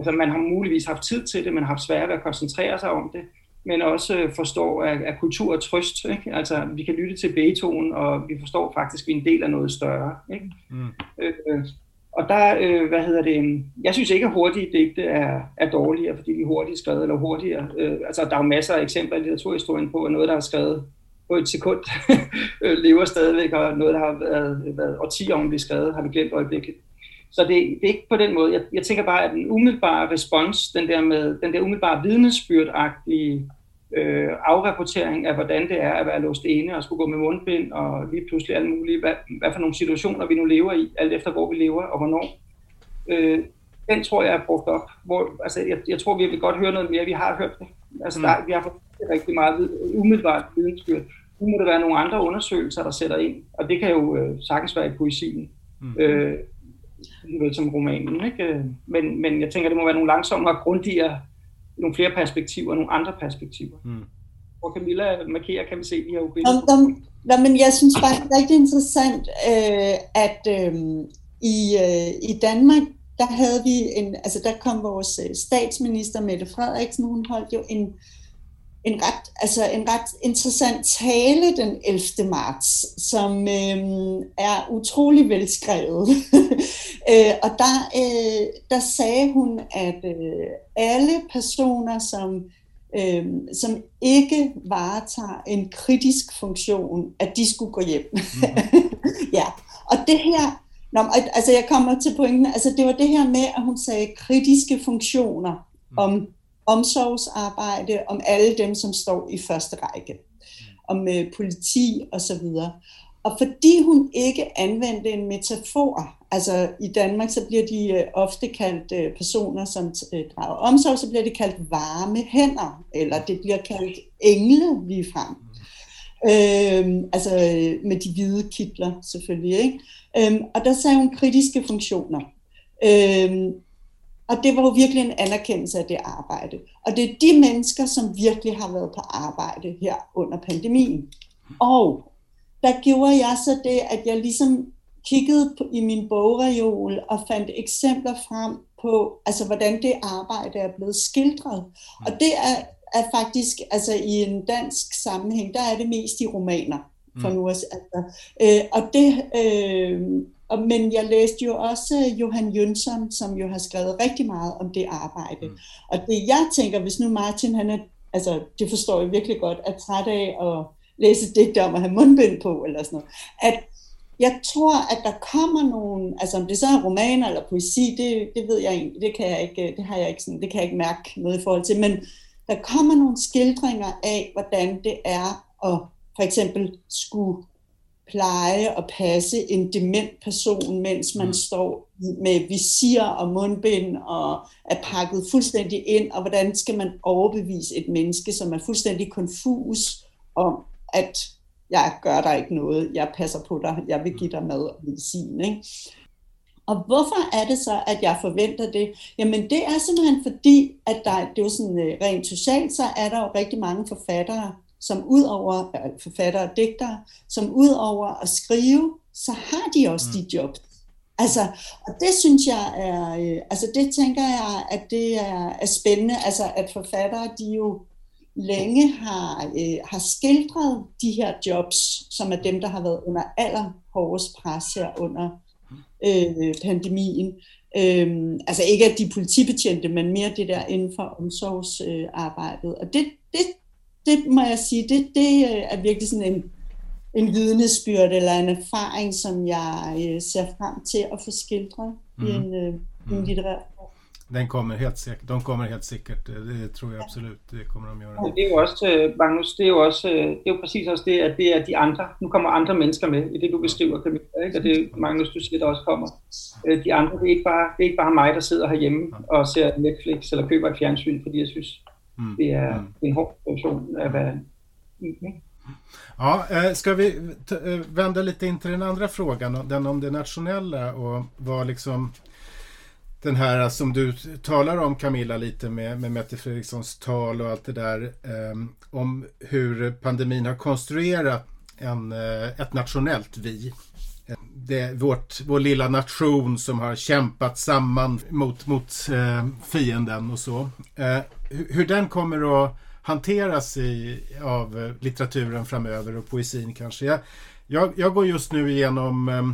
Altså man har muligvis haft tid til det, man har haft svært ved at koncentrere sig om det, men også forstår, at, at kultur er trøst. Ikke? Altså vi kan lytte til Beethoven, og vi forstår faktisk, at vi er en del af noget større. Ikke? Mm. Øh, og der, øh, hvad hedder det, jeg synes ikke, at hurtige digte er, er dårligere, fordi de er hurtigt skrevet, eller hurtigere. Øh, altså, der er jo masser af eksempler i litteraturhistorien på, at noget, der er skrevet på et sekund, øh, lever stadigvæk, og noget, der har været, været årtier om blive skrevet, har vi glemt øjeblikket. Så det, det er ikke på den måde. Jeg, jeg tænker bare, at den umiddelbare respons, den der, med, den der umiddelbare vidnesbyrdagtige øh, afrapportering af, hvordan det er at være låst inde og skulle gå med mundbind og lige pludselig alle mulige, hvad, hvad for nogle situationer vi nu lever i, alt efter hvor vi lever og hvornår. Øh, den tror jeg er brugt op. Hvor, altså, jeg, jeg tror, vi vil godt høre noget mere. Vi har hørt det. Altså, mm. der, vi har fået rigtig meget umiddelbart vidensbyrd. Nu må der være nogle andre undersøgelser, der sætter ind, og det kan jo øh, sagtens være i poesien. Mm. Øh, som romanen. Ikke? Men, men jeg tænker, det må være nogle langsomme og grundigere nogle flere perspektiver, nogle andre perspektiver. Mm. Og Camilla markerer, kan vi se de her billeder. Nå, men jeg synes bare, det er rigtig interessant, øh, at øh, i, øh, i Danmark, der havde vi en, altså der kom vores øh, statsminister Mette Frederiksen, hun holdt jo en en ret, altså en ret interessant tale den 11. marts, som øh, er utrolig velskrevet. øh, og der, øh, der sagde hun, at øh, alle personer, som, øh, som ikke varetager en kritisk funktion, at de skulle gå hjem. Mm-hmm. ja, og det her, Nå, altså jeg kommer til pointen, altså det var det her med, at hun sagde kritiske funktioner mm. om omsorgsarbejde, om alle dem, som står i første række, om øh, politi osv. Og fordi hun ikke anvendte en metafor, altså i Danmark så bliver de øh, ofte kaldt øh, personer, som øh, drager omsorg, så bliver det kaldt varme hænder, eller det bliver kaldt engle ligefrem. Øhm, altså øh, med de hvide kitler selvfølgelig. Ikke? Øhm, og der sagde hun kritiske funktioner. Øhm, og det var jo virkelig en anerkendelse af det arbejde. Og det er de mennesker, som virkelig har været på arbejde her under pandemien. Og der gjorde jeg så det, at jeg ligesom kiggede på, i min bogreol og fandt eksempler frem på, altså hvordan det arbejde er blevet skildret. Og det er, er faktisk, altså i en dansk sammenhæng, der er det mest i romaner. For mm. nu altså, øh, og det, øh, og, men jeg læste jo også Johan Jønsson, som jo har skrevet rigtig meget om det arbejde. Mm. Og det jeg tænker, hvis nu Martin, han er, altså det forstår jeg virkelig godt, er træt af at læse digte om at have mundbind på, eller sådan noget, at jeg tror, at der kommer nogle, altså om det så er romaner eller poesi, det, det ved jeg egentlig, det kan jeg ikke, det har jeg ikke sådan, det kan jeg ikke mærke noget i forhold til, men der kommer nogle skildringer af, hvordan det er at for eksempel skulle pleje og passe en dement person, mens man mm. står med visir og mundbind og er pakket fuldstændig ind, og hvordan skal man overbevise et menneske, som er fuldstændig konfus om, at jeg gør dig ikke noget, jeg passer på dig, jeg vil give dig mad og medicin. Ikke? Og hvorfor er det så, at jeg forventer det? Jamen det er simpelthen fordi, at der, det er jo sådan øh, rent socialt, så er der jo rigtig mange forfattere, som ud over øh, forfattere og digtere, som ud over at skrive, så har de også mm. de jobs. Altså, og det synes jeg er, øh, altså det tænker jeg, at det er, er spændende, altså at forfattere, de jo længe har, øh, har skildret de her jobs, som er dem, der har været under allerhårdest pres her under øh, pandemien. Øh, altså ikke at de politibetjente, men mere det der inden for omsorgsarbejdet. Øh, og det, det, det må jeg sige, det, det øh, er virkelig sådan en, en vidnesbyrd eller en erfaring, som jeg øh, ser frem til at få skildret mm. i en, øh, en mm. litterær den kommer helt säkert, de kommer helt säkert, det tror jag absolut, det kommer de göra. Det är ju också, Magnus, det är ju också, det är ju precis också det, att det är de andra, nu kommer andra människor med i det du beskriver Camilla, ikke? och det Magnus, du siger, der også kommer. De andre, det är inte bara, det är inte bara mig, der sidder här hemma och ser Netflix eller köper ett fjernsyn, fordi jag synes, mm. det är mm. en hård situation att vara i. Ja, eh, ska vi eh, vända lite in till den andra frågan, den om det nationella och vad liksom den här som du talar om Camilla lite med, med Mette Fredrikssons tal och allt det där eh, om hur pandemin har konstruerat en, eh, ett nationellt vi. Det vårt, vår lilla nation som har kämpat samman mot, mot eh, fienden och så. Eh, hur, hur den kommer att hanteras i, av eh, litteraturen framöver och poesin kanske. Jag, jag, jag går just nu igenom eh,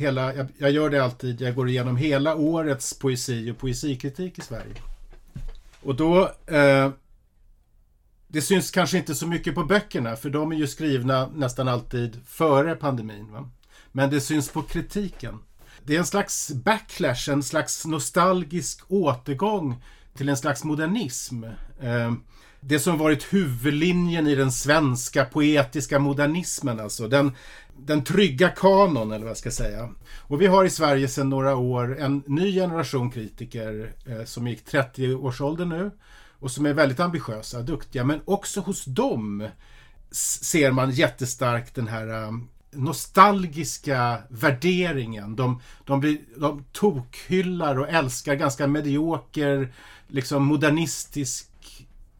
hela, jag, jag, gör det alltid, jag går igenom hela årets poesi och poesikritik i Sverige. Och då, eh, det syns kanske inte så mycket på böckerna, för de är ju skrivna nästan alltid före pandemin. Va? Men det syns på kritiken. Det är en slags backlash, en slags nostalgisk återgång till en slags modernism. Eh, det som varit huvudlinjen i den svenska poetiska modernismen, alltså den, den trygga kanon eller vad jag ska säga. Och vi har i Sverige sedan några år en ny generation kritiker eh, som gick 30-årsåldern nu och som är väldigt ambitiösa och duktiga. Men också hos dem ser man jättestarkt den här eh, nostalgiska värderingen. De, de, blir, de tokhyllar och älskar ganska medioker, liksom modernistisk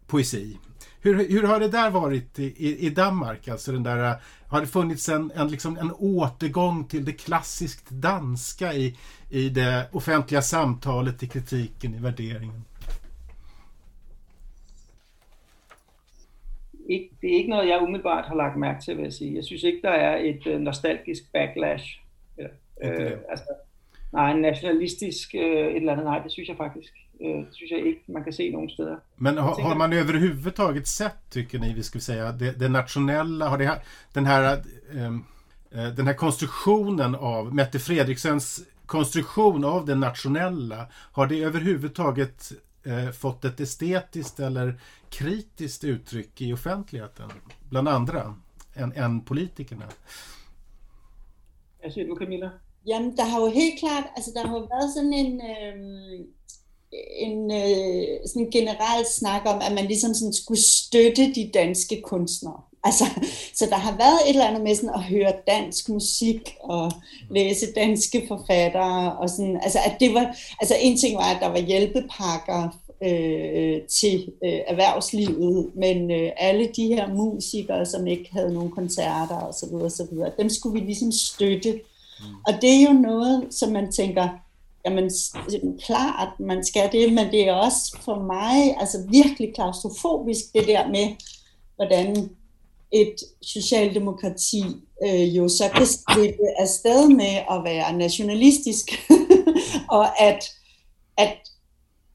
poesi. Hur, hur har det där varit i, i, i Danmark? Alltså den där, har det funnits en, en, liksom en återgång till det klassiskt danska i, i det offentliga samtalet, i kritiken, i värderingen? Det är inte något jag omedelbart har lagt märke till, vill jag säga. Jag syns inte det är ett øh, nostalgisk backlash. Äh, alltså, nej, en nationalistisk äh, ett eller annat, nej, det syns jag faktiskt. Eh, det syns jag inte man kan se någon steder. Men har, har man överhuvudtaget sett, tycker ni, vi ska säga, det, det nationella, har det, den här um, den här konstruktionen av Mette Fredriksens konstruktion av det nationella, har det överhuvudtaget eh, fått ett estetiskt eller kritiskt uttryck i offentligheten? Bland andra än, än politikerna? Jag ser du Camilla? Jamen, der har jo helt klart, altså der har jo været sådan en, øh, en øh, sådan en generel snak om, at man ligesom sådan skulle støtte de danske kunstnere. Altså, så der har været et eller andet med sådan at høre dansk musik og læse danske forfattere og sådan, altså at det var, altså en ting var, at der var hjælpepakker øh, til øh, erhvervslivet, men øh, alle de her musikere, som ikke havde nogen koncerter og så videre, så videre, dem skulle vi ligesom støtte. Mm. Og det er jo noget, som man tænker, jamen klart, man skal det, men det er også for mig altså virkelig klaustrofobisk, det der med, hvordan et socialdemokrati øh, jo så kan slippe afsted med at være nationalistisk, og at, at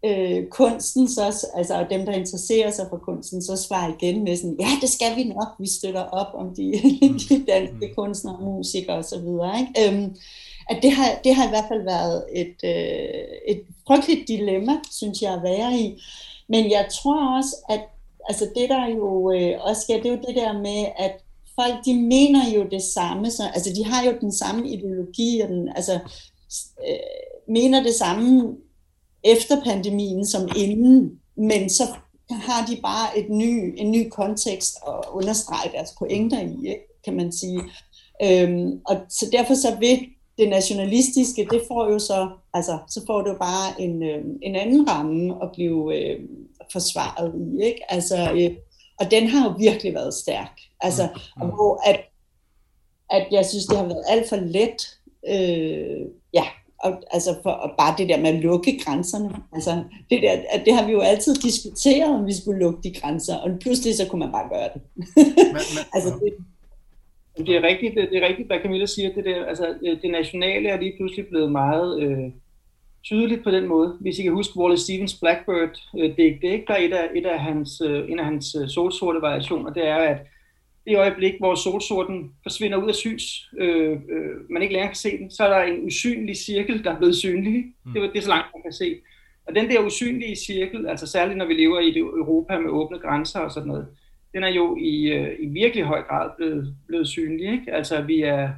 øh, kunsten så, altså dem, der interesserer sig for kunsten, så svarer igen med sådan, ja, det skal vi nok, vi støtter op om de, de danske mm. kunstnere, musikere osv. Øhm, at det har, det har i hvert fald været et, øh, et frygteligt dilemma, synes jeg, at være i. Men jeg tror også, at altså det der jo øh, også sker, det er jo det der med, at folk de mener jo det samme, så, altså de har jo den samme ideologi, og den, altså øh, mener det samme efter pandemien som inden, men så har de bare et ny, en ny kontekst at understrege deres pointer i, ikke, kan man sige. Øhm, og så derfor så vil det nationalistiske, det får jo så, altså, så får det jo bare en, øh, en anden ramme at blive øh, forsvaret i, ikke? Altså, øh, og den har jo virkelig været stærk. Altså, mm. og hvor at, at jeg synes, det har været alt for let, øh, ja, og, altså for, og bare det der med at lukke grænserne. Altså, det, der, at det har vi jo altid diskuteret, om vi skulle lukke de grænser, og pludselig så kunne man bare gøre det. men, men, altså, det det er rigtigt, det, det er rigtigt, hvad Camilla siger. Det, der, altså, det nationale er lige pludselig blevet meget øh, tydeligt på den måde. Hvis I kan huske Wallace Stevens Blackbird øh, det er ikke der et af, et af hans, øh, en af hans øh, solsorte variationer, det er, at det øjeblik, hvor solsorten forsvinder ud af sys, øh, øh, man ikke længere kan se den, så er der en usynlig cirkel, der er blevet synlig. Mm. Det, det er så langt, man kan se. Og den der usynlige cirkel, altså særligt når vi lever i det Europa med åbne grænser og sådan noget, den er jo i, øh, i virkelig høj grad blevet, blevet synlig. Ikke? Altså vi er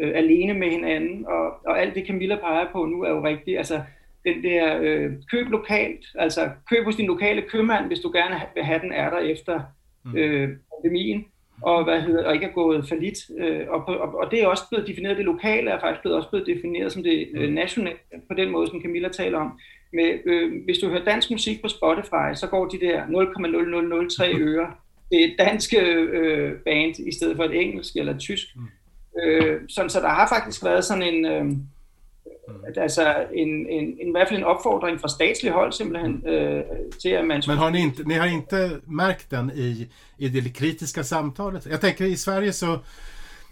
øh, alene med hinanden, og, og alt det Camilla peger på nu er jo rigtigt. Altså den der øh, køb lokalt, altså køb hos din lokale købmand, hvis du gerne vil have den er der efter mm. øh, pandemien, og, hvad hedder, og ikke er gået for lidt. Øh, og, og, og det er også blevet defineret, det lokale er faktisk blevet, også blevet defineret som det øh, mm. nationale, på den måde, som Camilla taler om. Med, øh, hvis du hører dansk musik på Spotify, så går de der 0,0003 øre det er et dansk øh, band i stedet for et engelsk eller et tysk. Mm. Øh, sådan, så der har faktisk været sådan en, øh, mm. altså en, en, en, i hvert fall en opfordring fra statslig hold simpelthen mm. øh, till att man... Men har ni inte, ni har inte märkt den i, i det kritiska samtalet? Jag tänker i Sverige så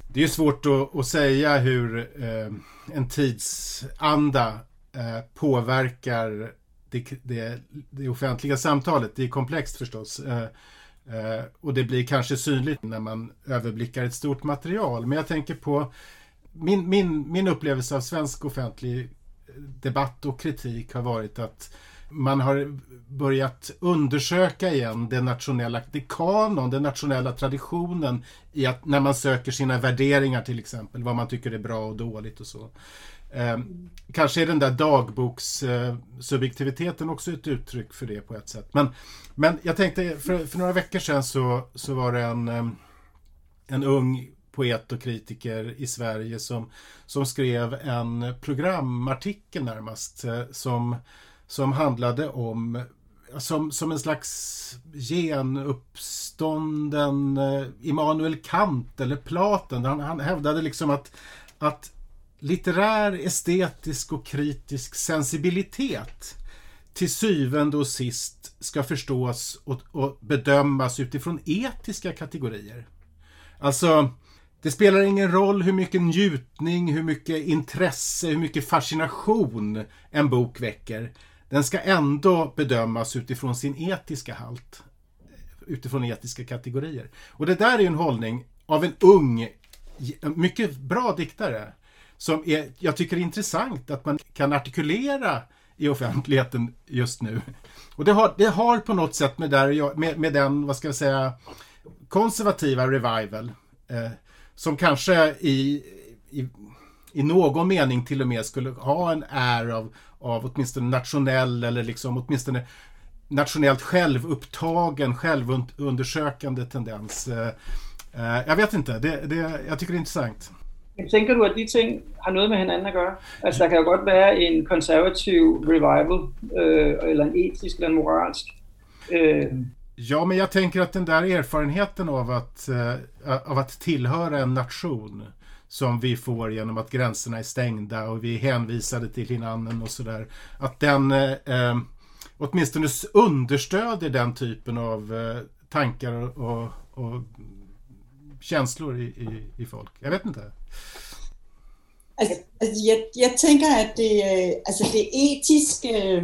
det är svårt att, att säga hur eh, en tidsanda eh, påverkar det, det, det, offentliga samtalet. Det är komplext förstås. Eh, Eh, och det blir kanske synligt när man överblickar ett stort material. Men jag tänker på min, min, min upplevelse av svensk offentlig eh, debatt och kritik har varit att man har börjat undersöka igen den nationella det kanon, den nationella traditionen i att när man söker sina värderingar till exempel, vad man tycker är bra och dåligt och så. Eh, kanske är den där dagbokssubjektiviteten eh, också ett uttryck för det på ett sätt. Men, men jag tänkte, för, för några veckor sedan så, så var det en, ehm, en ung poet och kritiker i Sverige som, som skrev en programartikel närmast eh, som, som handlade om som, som en slags genuppstånden eh, Immanuel Kant eller Platon. Han, han hävdade liksom att, att litterär, estetisk och kritisk sensibilitet till syvende och sist ska förstås och, och bedömas utifrån etiska kategorier. Alltså, det spelar ingen roll hur mycket njutning, hur mycket intresse, hur mycket fascination en bok väcker. Den ska ändå bedömas utifrån sin etiska halt. Utifrån etiska kategorier. Och det där är en hållning av en ung, mycket bra diktare som är, jag tycker är intressant att man kan artikulera i offentligheten just nu. Och det har, det har på något sätt med, där, med, med den, vad ska jag säga, konservativa revival eh, som kanske i, i, i någon mening till och med skulle ha en är av, av åtminstone nationell eller liksom åtminstone nationellt självupptagen, självundersökande tendens. Eh, eh jag vet inte, det, det, jag tycker det är intressant. Tänker du att de ting har något med varandra att göra? Altså, det kan ju godt vara en konservativ revival, øh, eller en etisk eller en moralisk. Øh. Ja, men jag tänker att den där erfarenheten av att, eh, av att tillhöra en nation som vi får genom att gränserna är stängda och vi är hänvisade till hinanden och sådär. Att den eh, eh åtminstone understödjer den typen av eh, tankar och, och, och känslor i, i, i, folk. Jag vet inte. Altså, altså jeg, jeg tænker, at det, øh, altså det etiske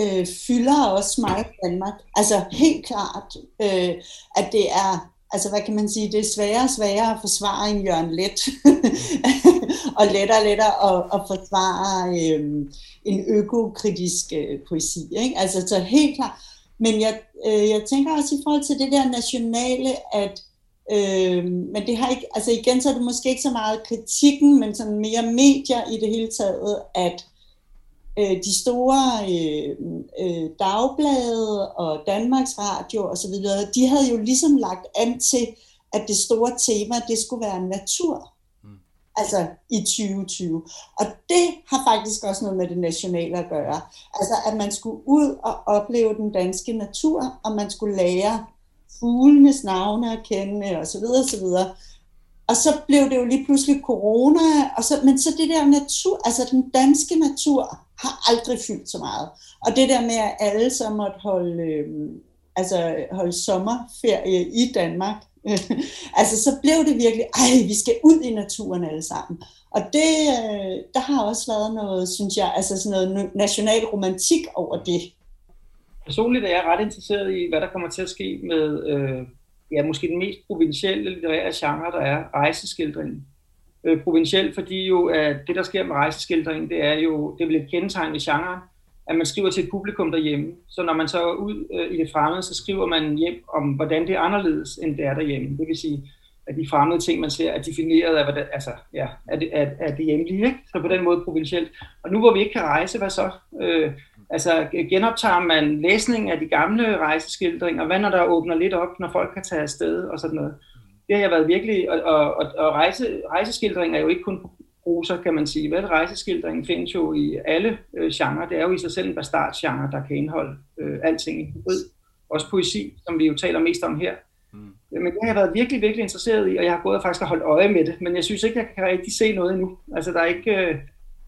øh, fylder også meget i Danmark. Altså helt klart, øh, at det er altså hvad kan man sige, det er sværere og sværere at forsvare en Jørgen Let, og lettere og lettere at, at forsvare øhm, en økokritisk øh, poesi. Ikke? Altså så helt klart. Men jeg, øh, jeg tænker også i forhold til det der nationale, at øh, men det har ikke, altså igen så er det måske ikke så meget kritikken, men sådan mere medier i det hele taget, at øh, de store øh, øh, dagblade og Danmarks Radio videre, de havde jo ligesom lagt an til, at det store tema, det skulle være natur. Mm. Altså i 2020. Og det har faktisk også noget med det nationale at gøre. Altså at man skulle ud og opleve den danske natur, og man skulle lære fuglenes navne at kende, og så videre, og så videre. Og så blev det jo lige pludselig corona, og så, men så det der natur, altså den danske natur, har aldrig fyldt så meget. Og det der med, at alle så måtte holde, øh, altså holde sommerferie i Danmark, altså så blev det virkelig, ej, vi skal ud i naturen alle sammen. Og det, øh, der har også været noget, synes jeg, altså sådan noget national romantik over det. Personligt er jeg ret interesseret i, hvad der kommer til at ske med, øh, ja, måske den mest provincielle litterære genre, der er rejseskildringen øh, provinciel, fordi jo at det, der sker med rejseskildringen, det er jo, det bliver et kendetegn i genren, at man skriver til et publikum derhjemme. Så når man så er ud øh, i det fremmede, så skriver man hjem om, hvordan det er anderledes, end det er derhjemme. Det vil sige, at de fremmede ting, man ser, er defineret af, hvordan, altså, ja, er det, er, er det hjemlige, ikke? Så på den måde provincielt. Og nu hvor vi ikke kan rejse, hvad så? Øh, altså, genoptager man læsning af de gamle rejseskildringer? Hvad når der åbner lidt op, når folk kan tage afsted og sådan noget? det har jeg været virkelig, og, og, og rejse, rejseskildring er jo ikke kun prosa, kan man sige. Vel? Rejseskildringen findes jo i alle øh, genrer. Det er jo i sig selv en bastardgenre, der kan indeholde øh, alting i hybrid. Også poesi, som vi jo taler mest om her. Mm. Men det har jeg været virkelig, virkelig interesseret i, og jeg har gået og faktisk holdt øje med det, men jeg synes ikke, jeg kan rigtig se noget endnu. Altså, der er ikke...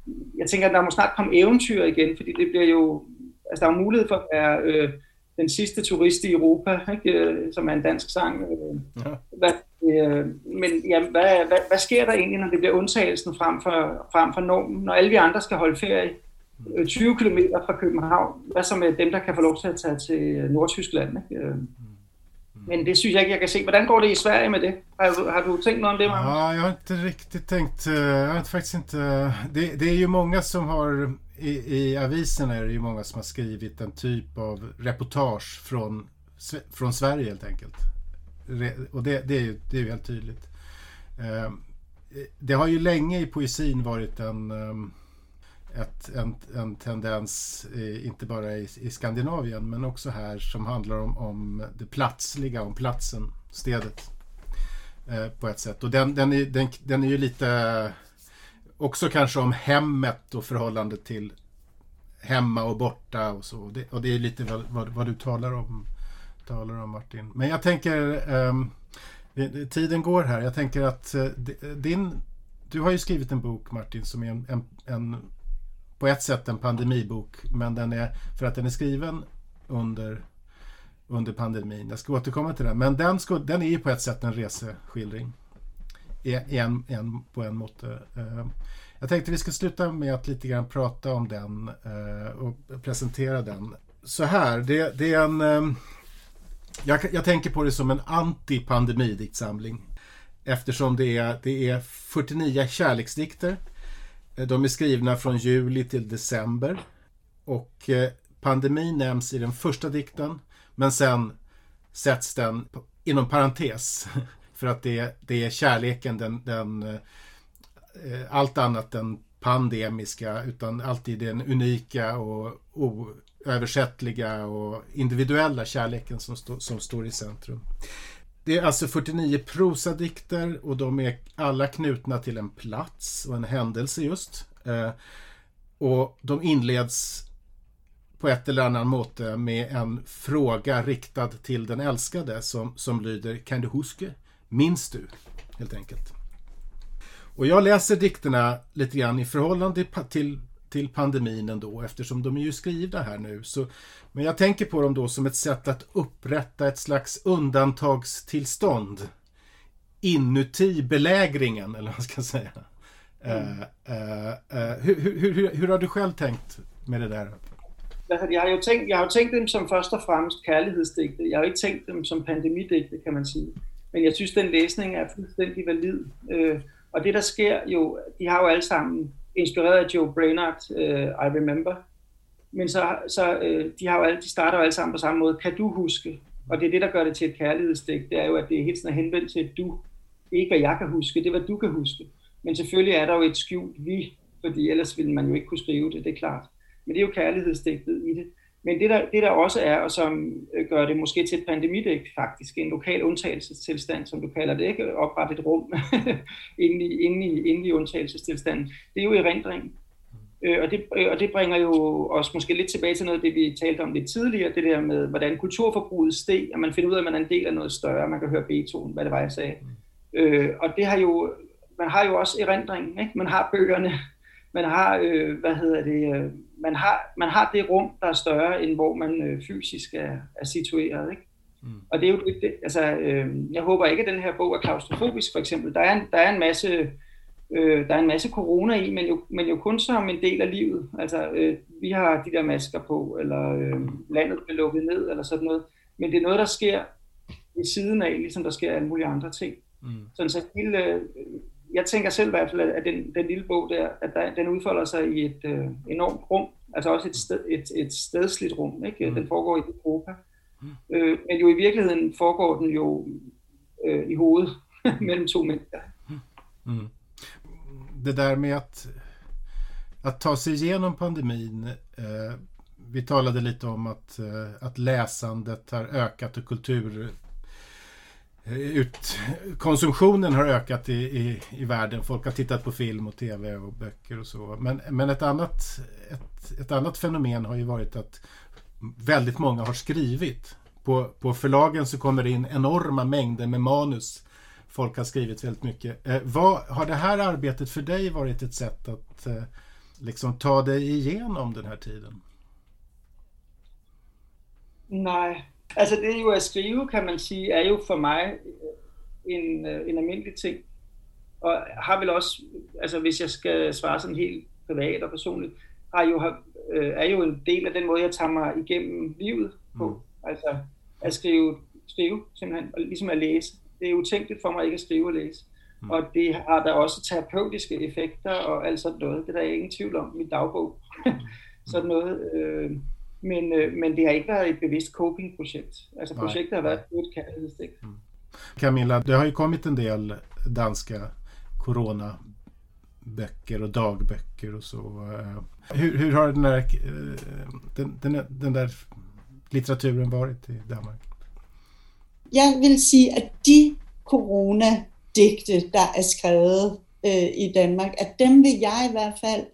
Øh, jeg tænker, at der må snart komme eventyr igen, fordi det bliver jo... Altså, der er mulighed for at være... Øh, den sidste turist i Europa, ikke? Øh, som er en dansk sang. Øh, ja. Hvad, øh, men ja, hvad, hvad, hvad sker der egentlig, når det bliver undtagelsen frem for, frem for normen? Når alle vi andre skal holde ferie 20 km fra København, hvad så med dem, der kan få lov til at tage til Nordtyskland? Ikke? Mm. Men det synes jag inte jag kan se. Hvordan går det i Sverige med det? Har, har du tänkt något om det? Magnus? Ja, jag har inte riktigt tänkt. Øh, jag har faktiskt inte... Øh, det, det är ju många som har i, i aviserna är det ju många som har skrivit en typ av reportage från, från Sverige helt enkelt. Och det, det är ju det är helt tydligt. Ehm, det har ju länge i poesin varit en, ehm, ett, en, en tendens, eh, inte bara i, i, Skandinavien men också här som handlar om, om det platsliga, om platsen, stedet. Eh, på ett sätt. Och den, den, är, den, den är ju lite också kanske om hemmet och förhållandet till hemma och borta och så. Och det, och det är lite vad, vad, vad, du talar om, talar om Martin. Men jag tänker, eh, tiden går här. Jag tänker att eh, din, du har ju skrivit en bok Martin som är en, en, en, på ett sätt en pandemibok. Men den är, för att den är skriven under under pandemin. Jag ska återkomma till den, Men den, ska, den är ju på ett sätt en reseskildring en, en, på en måte. Eh, jag tänkte vi ska sluta med att lite grann prata om den eh, och presentera den. Så här, det, det är en... Eh, jag, jag, tänker på det som en anti-pandemidiktsamling. Eftersom det är, det är 49 kärleksdikter. Eh, de är skrivna från juli till december. Och eh, pandemin nämns i den första dikten. Men sen sätts den inom parentes För att det, det är kärleken, den, den, eh, allt annat än pandemiska utan alltid den unika och oöversättliga och individuella kärleken som, stå, som står i centrum. Det är alltså 49 prosadikter och de är alla knutna till en plats och en händelse just. Eh, och de inleds på ett eller annat måte med en fråga riktad till den älskade som, som lyder Kan du huske? Minns du? Helt enkelt. Och jag läser dikterna lite grann i förhållande till, till pandemin ändå eftersom de är ju skrivna här nu. Så, men jag tänker på dem då som ett sätt att upprätta ett slags undantagstillstånd inuti belägringen, eller vad man ska säga. Mm. Uh, uh, uh, hur, hur, hur, hur har du själv tänkt med det där? jeg har jo tænkt, jeg har jo tænkt dem som først og fremmest kærlighedsdigte. Jeg har jo ikke tænkt dem som pandemidigte, kan man sige. Men jeg synes, den læsning er fuldstændig valid. Øh, og det, der sker jo, de har jo alle sammen inspireret af Joe Brainard, øh, I Remember. Men så, så øh, de, har jo alle, de starter jo alle sammen på samme måde. Kan du huske? Og det er det, der gør det til et kærlighedsdigt. Det er jo, at det er helt sådan henvendt til du. Ikke hvad jeg kan huske, det er hvad du kan huske. Men selvfølgelig er der jo et skjult vi, fordi ellers ville man jo ikke kunne skrive det, det er klart. Men det er jo kærlighedsdigtet i det. Men det der, det der også er, og som øh, gør det måske til et pandemidæk faktisk, en lokal undtagelsestilstand, som du kalder det, ikke? Oprette et rum inde, i, inde, i, inde i undtagelsestilstanden, det er jo erindring. Øh, og, det, øh, og det bringer jo os måske lidt tilbage til noget af det, vi talte om lidt tidligere, det der med, hvordan kulturforbruget steg, og man finder ud af, at man er en del af noget større, man kan høre Beethoven, hvad det var, jeg sagde. Øh, og det har jo, man har jo også erindringen, ikke? man har bøgerne, man har, øh, hvad hedder det, øh, man, har, man har det rum, der er større, end hvor man øh, fysisk er, er situeret. Ikke? Mm. Og det er jo det, altså, øh, jeg håber ikke, at den her bog er klaustrofobisk, for eksempel. Der er en, der er en masse øh, der er en masse corona i, men jo, men jo kun som en del af livet. Altså, øh, vi har de der masker på, eller øh, landet bliver lukket ned, eller sådan noget. Men det er noget, der sker i siden af, ligesom der sker alle mulige andre ting. Mm. Sådan så hele, øh, jeg tænker selv i hvert fald, at den, den lille bog der, at der, den udfolder sig i et øh, enormt rum, altså også et, sted, et, et stedsligt rum. Ikke? Mm. Den foregår i Europa. Mm. Øh, men jo i virkeligheden foregår den jo øh, i hovedet mellem to mennesker. Mm. Mm. Det där med att, att ta sig igenom pandemin. Eh, vi talade lite om att, eh, att läsandet har ökat och kultur Eh, ut, konsumtionen har ökat i, i, i världen. Folk har tittat på film och tv och böcker och så. Men, men ett, annat, ett, ett annat fenomen har ju varit att väldigt många har skrivit. På, på förlagen så kommer det in enorma mängder med manus. Folk har skrivit väldigt mycket. Eh, vad, har det här arbetet för dig varit ett sätt att eh, liksom ta dig igenom den här tiden? Nej, Altså det jo at skrive, kan man sige, er jo for mig en, øh, en almindelig ting. Og har vel også, altså hvis jeg skal svare sådan helt privat og personligt, har jo, øh, er jo en del af den måde, jeg tager mig igennem livet på. Mm. Altså at skrive, skrive simpelthen, og ligesom at læse. Det er utænkeligt for mig ikke at skrive og læse. Mm. Og det har der også terapeutiske effekter og alt sådan noget. Det er der ingen tvivl om i min dagbog. Mm. sådan noget. Øh, men, øh, men det har ikke været et bevidst coping-projekt. Altså projektet har været ett kærlighedsdigt. Mm. Camilla, det har ju kommit en del danska coronaböcker och dagböcker och så. Eh, hur, hur har den där, eh, den, den, den där litteraturen varit i Danmark? Jeg vil sige, at de coronadigte, der er skrevet øh, i Danmark, at dem vil jeg i hvert fald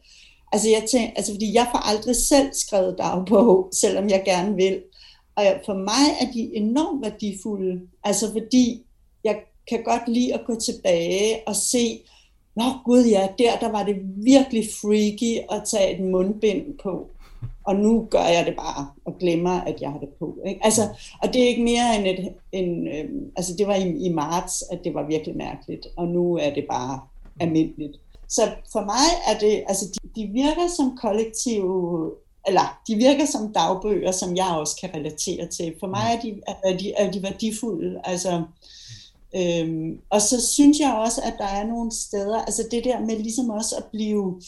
Altså, jeg tænker, altså fordi jeg får aldrig selv skrevet dagbog, selvom jeg gerne vil. Og for mig er de enormt værdifulde, altså fordi jeg kan godt lide at gå tilbage og se, Nå gud ja, der, der var det virkelig freaky at tage et mundbind på. Og nu gør jeg det bare og glemmer, at jeg har det på. Ikke? Altså, og det er ikke mere end et... En, øhm, altså det var i, i marts, at det var virkelig mærkeligt. Og nu er det bare almindeligt. Så for mig er det, altså de, de virker som kollektive, eller de virker som dagbøger, som jeg også kan relatere til. For mig er de, er de, er de værdifulde. Altså, øhm, og så synes jeg også, at der er nogle steder, altså det der med ligesom også at blive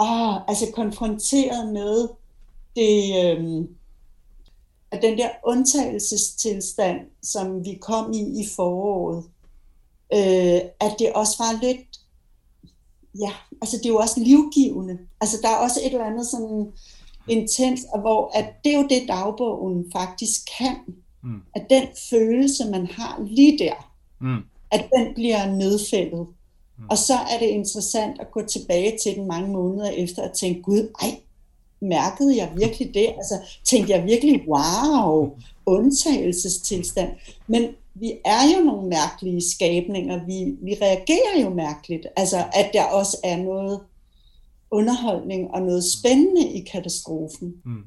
åh, altså konfronteret med det, øhm, at den der undtagelsestilstand, som vi kom i i foråret, øh, at det også var lidt ja, altså det er jo også livgivende. Altså der er også et eller andet sådan intens, og hvor at det er jo det, dagbogen faktisk kan. Mm. At den følelse, man har lige der, mm. at den bliver nedfældet. Mm. Og så er det interessant at gå tilbage til den mange måneder efter og tænke, gud, ej, mærkede jeg virkelig det? Altså, tænkte jeg virkelig, wow, undtagelsestilstand. Men vi er jo nogle mærkelige skabninger. Vi, vi reagerer jo mærkeligt. Altså, at der også er noget underholdning och något spännande i katastrofen. Mm.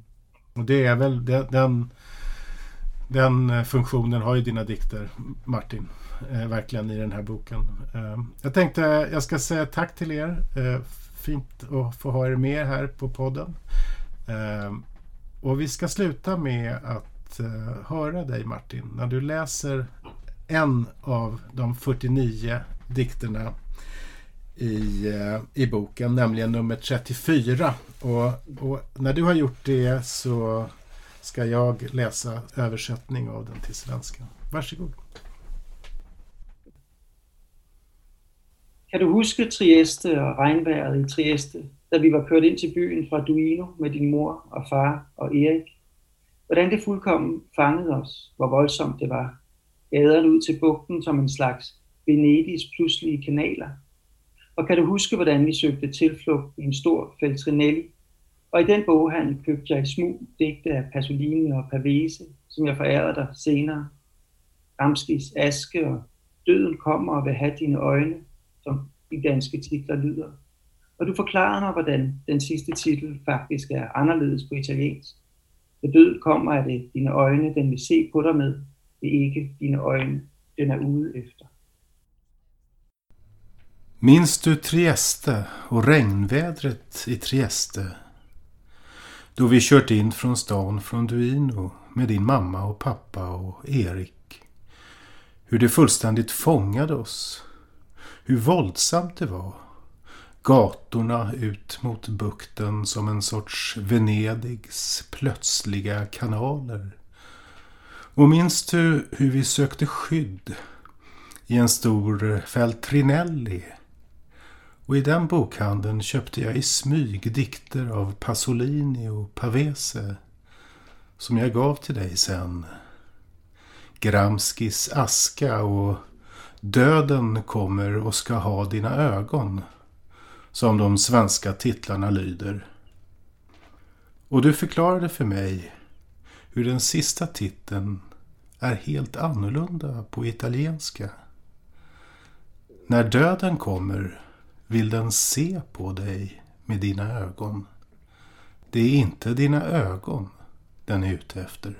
Och det är väl den, den øh, funktionen har ju dina dikter, Martin. Eh, verkligen i den här boken. Eh, jag tänkte jag ska säga tack till er. Eh, fint att få ha er med här på podden. Eh, och vi ska sluta med att eh, höra dig Martin när du läser en av de 49 dikterna i, eh, i boken, nämligen nummer 34. Och, och, när du har gjort det så ska jag läsa översättning av den till svenska. Varsågod. Kan du huska Trieste och regnvädret i Trieste, När vi var körda in till byn från Duino med din mor och far och Erik? Hvordan det fuldkommen fangede os, hvor voldsomt det var. Gaderne ud til bugten som en slags Venedigs pludselige kanaler – og kan du huske, hvordan vi søgte tilflugt i en stor Feltrinelli? Og i den boghandel købte jeg smug digte af Pasolini og Pavese, som jeg forærede dig senere. Ramskis aske og Døden kommer og vil have dine øjne, som de danske titler lyder. Og du forklarede mig, hvordan den sidste titel faktisk er anderledes på italiensk. Når død kommer, er det dine øjne, den vil se på dig med. Det er ikke dine øjne, den er ude efter. Minns du Trieste och regnvädret i Trieste? Då vi kört in från stan från Duino med din mamma och pappa och Erik. Hur det fullständigt fångade oss. Hur våldsamt det var. Gatorna ut mot bukten som en sorts Venedigs plötsliga kanaler. Och minns du hur vi sökte skydd i en stor Feltrinelli och i den bokhandeln köpte jag i smyg dikter av Pasolini och Pavese som jag gav till dig sen. Gramskis aska och Döden kommer och ska ha dina ögon som de svenska titlarna lyder. Och du förklarade för mig hur den sista titeln är helt annorlunda på italienska. När döden kommer vill den se på dig med dina ögon. Det är inte dina ögon den är ute efter.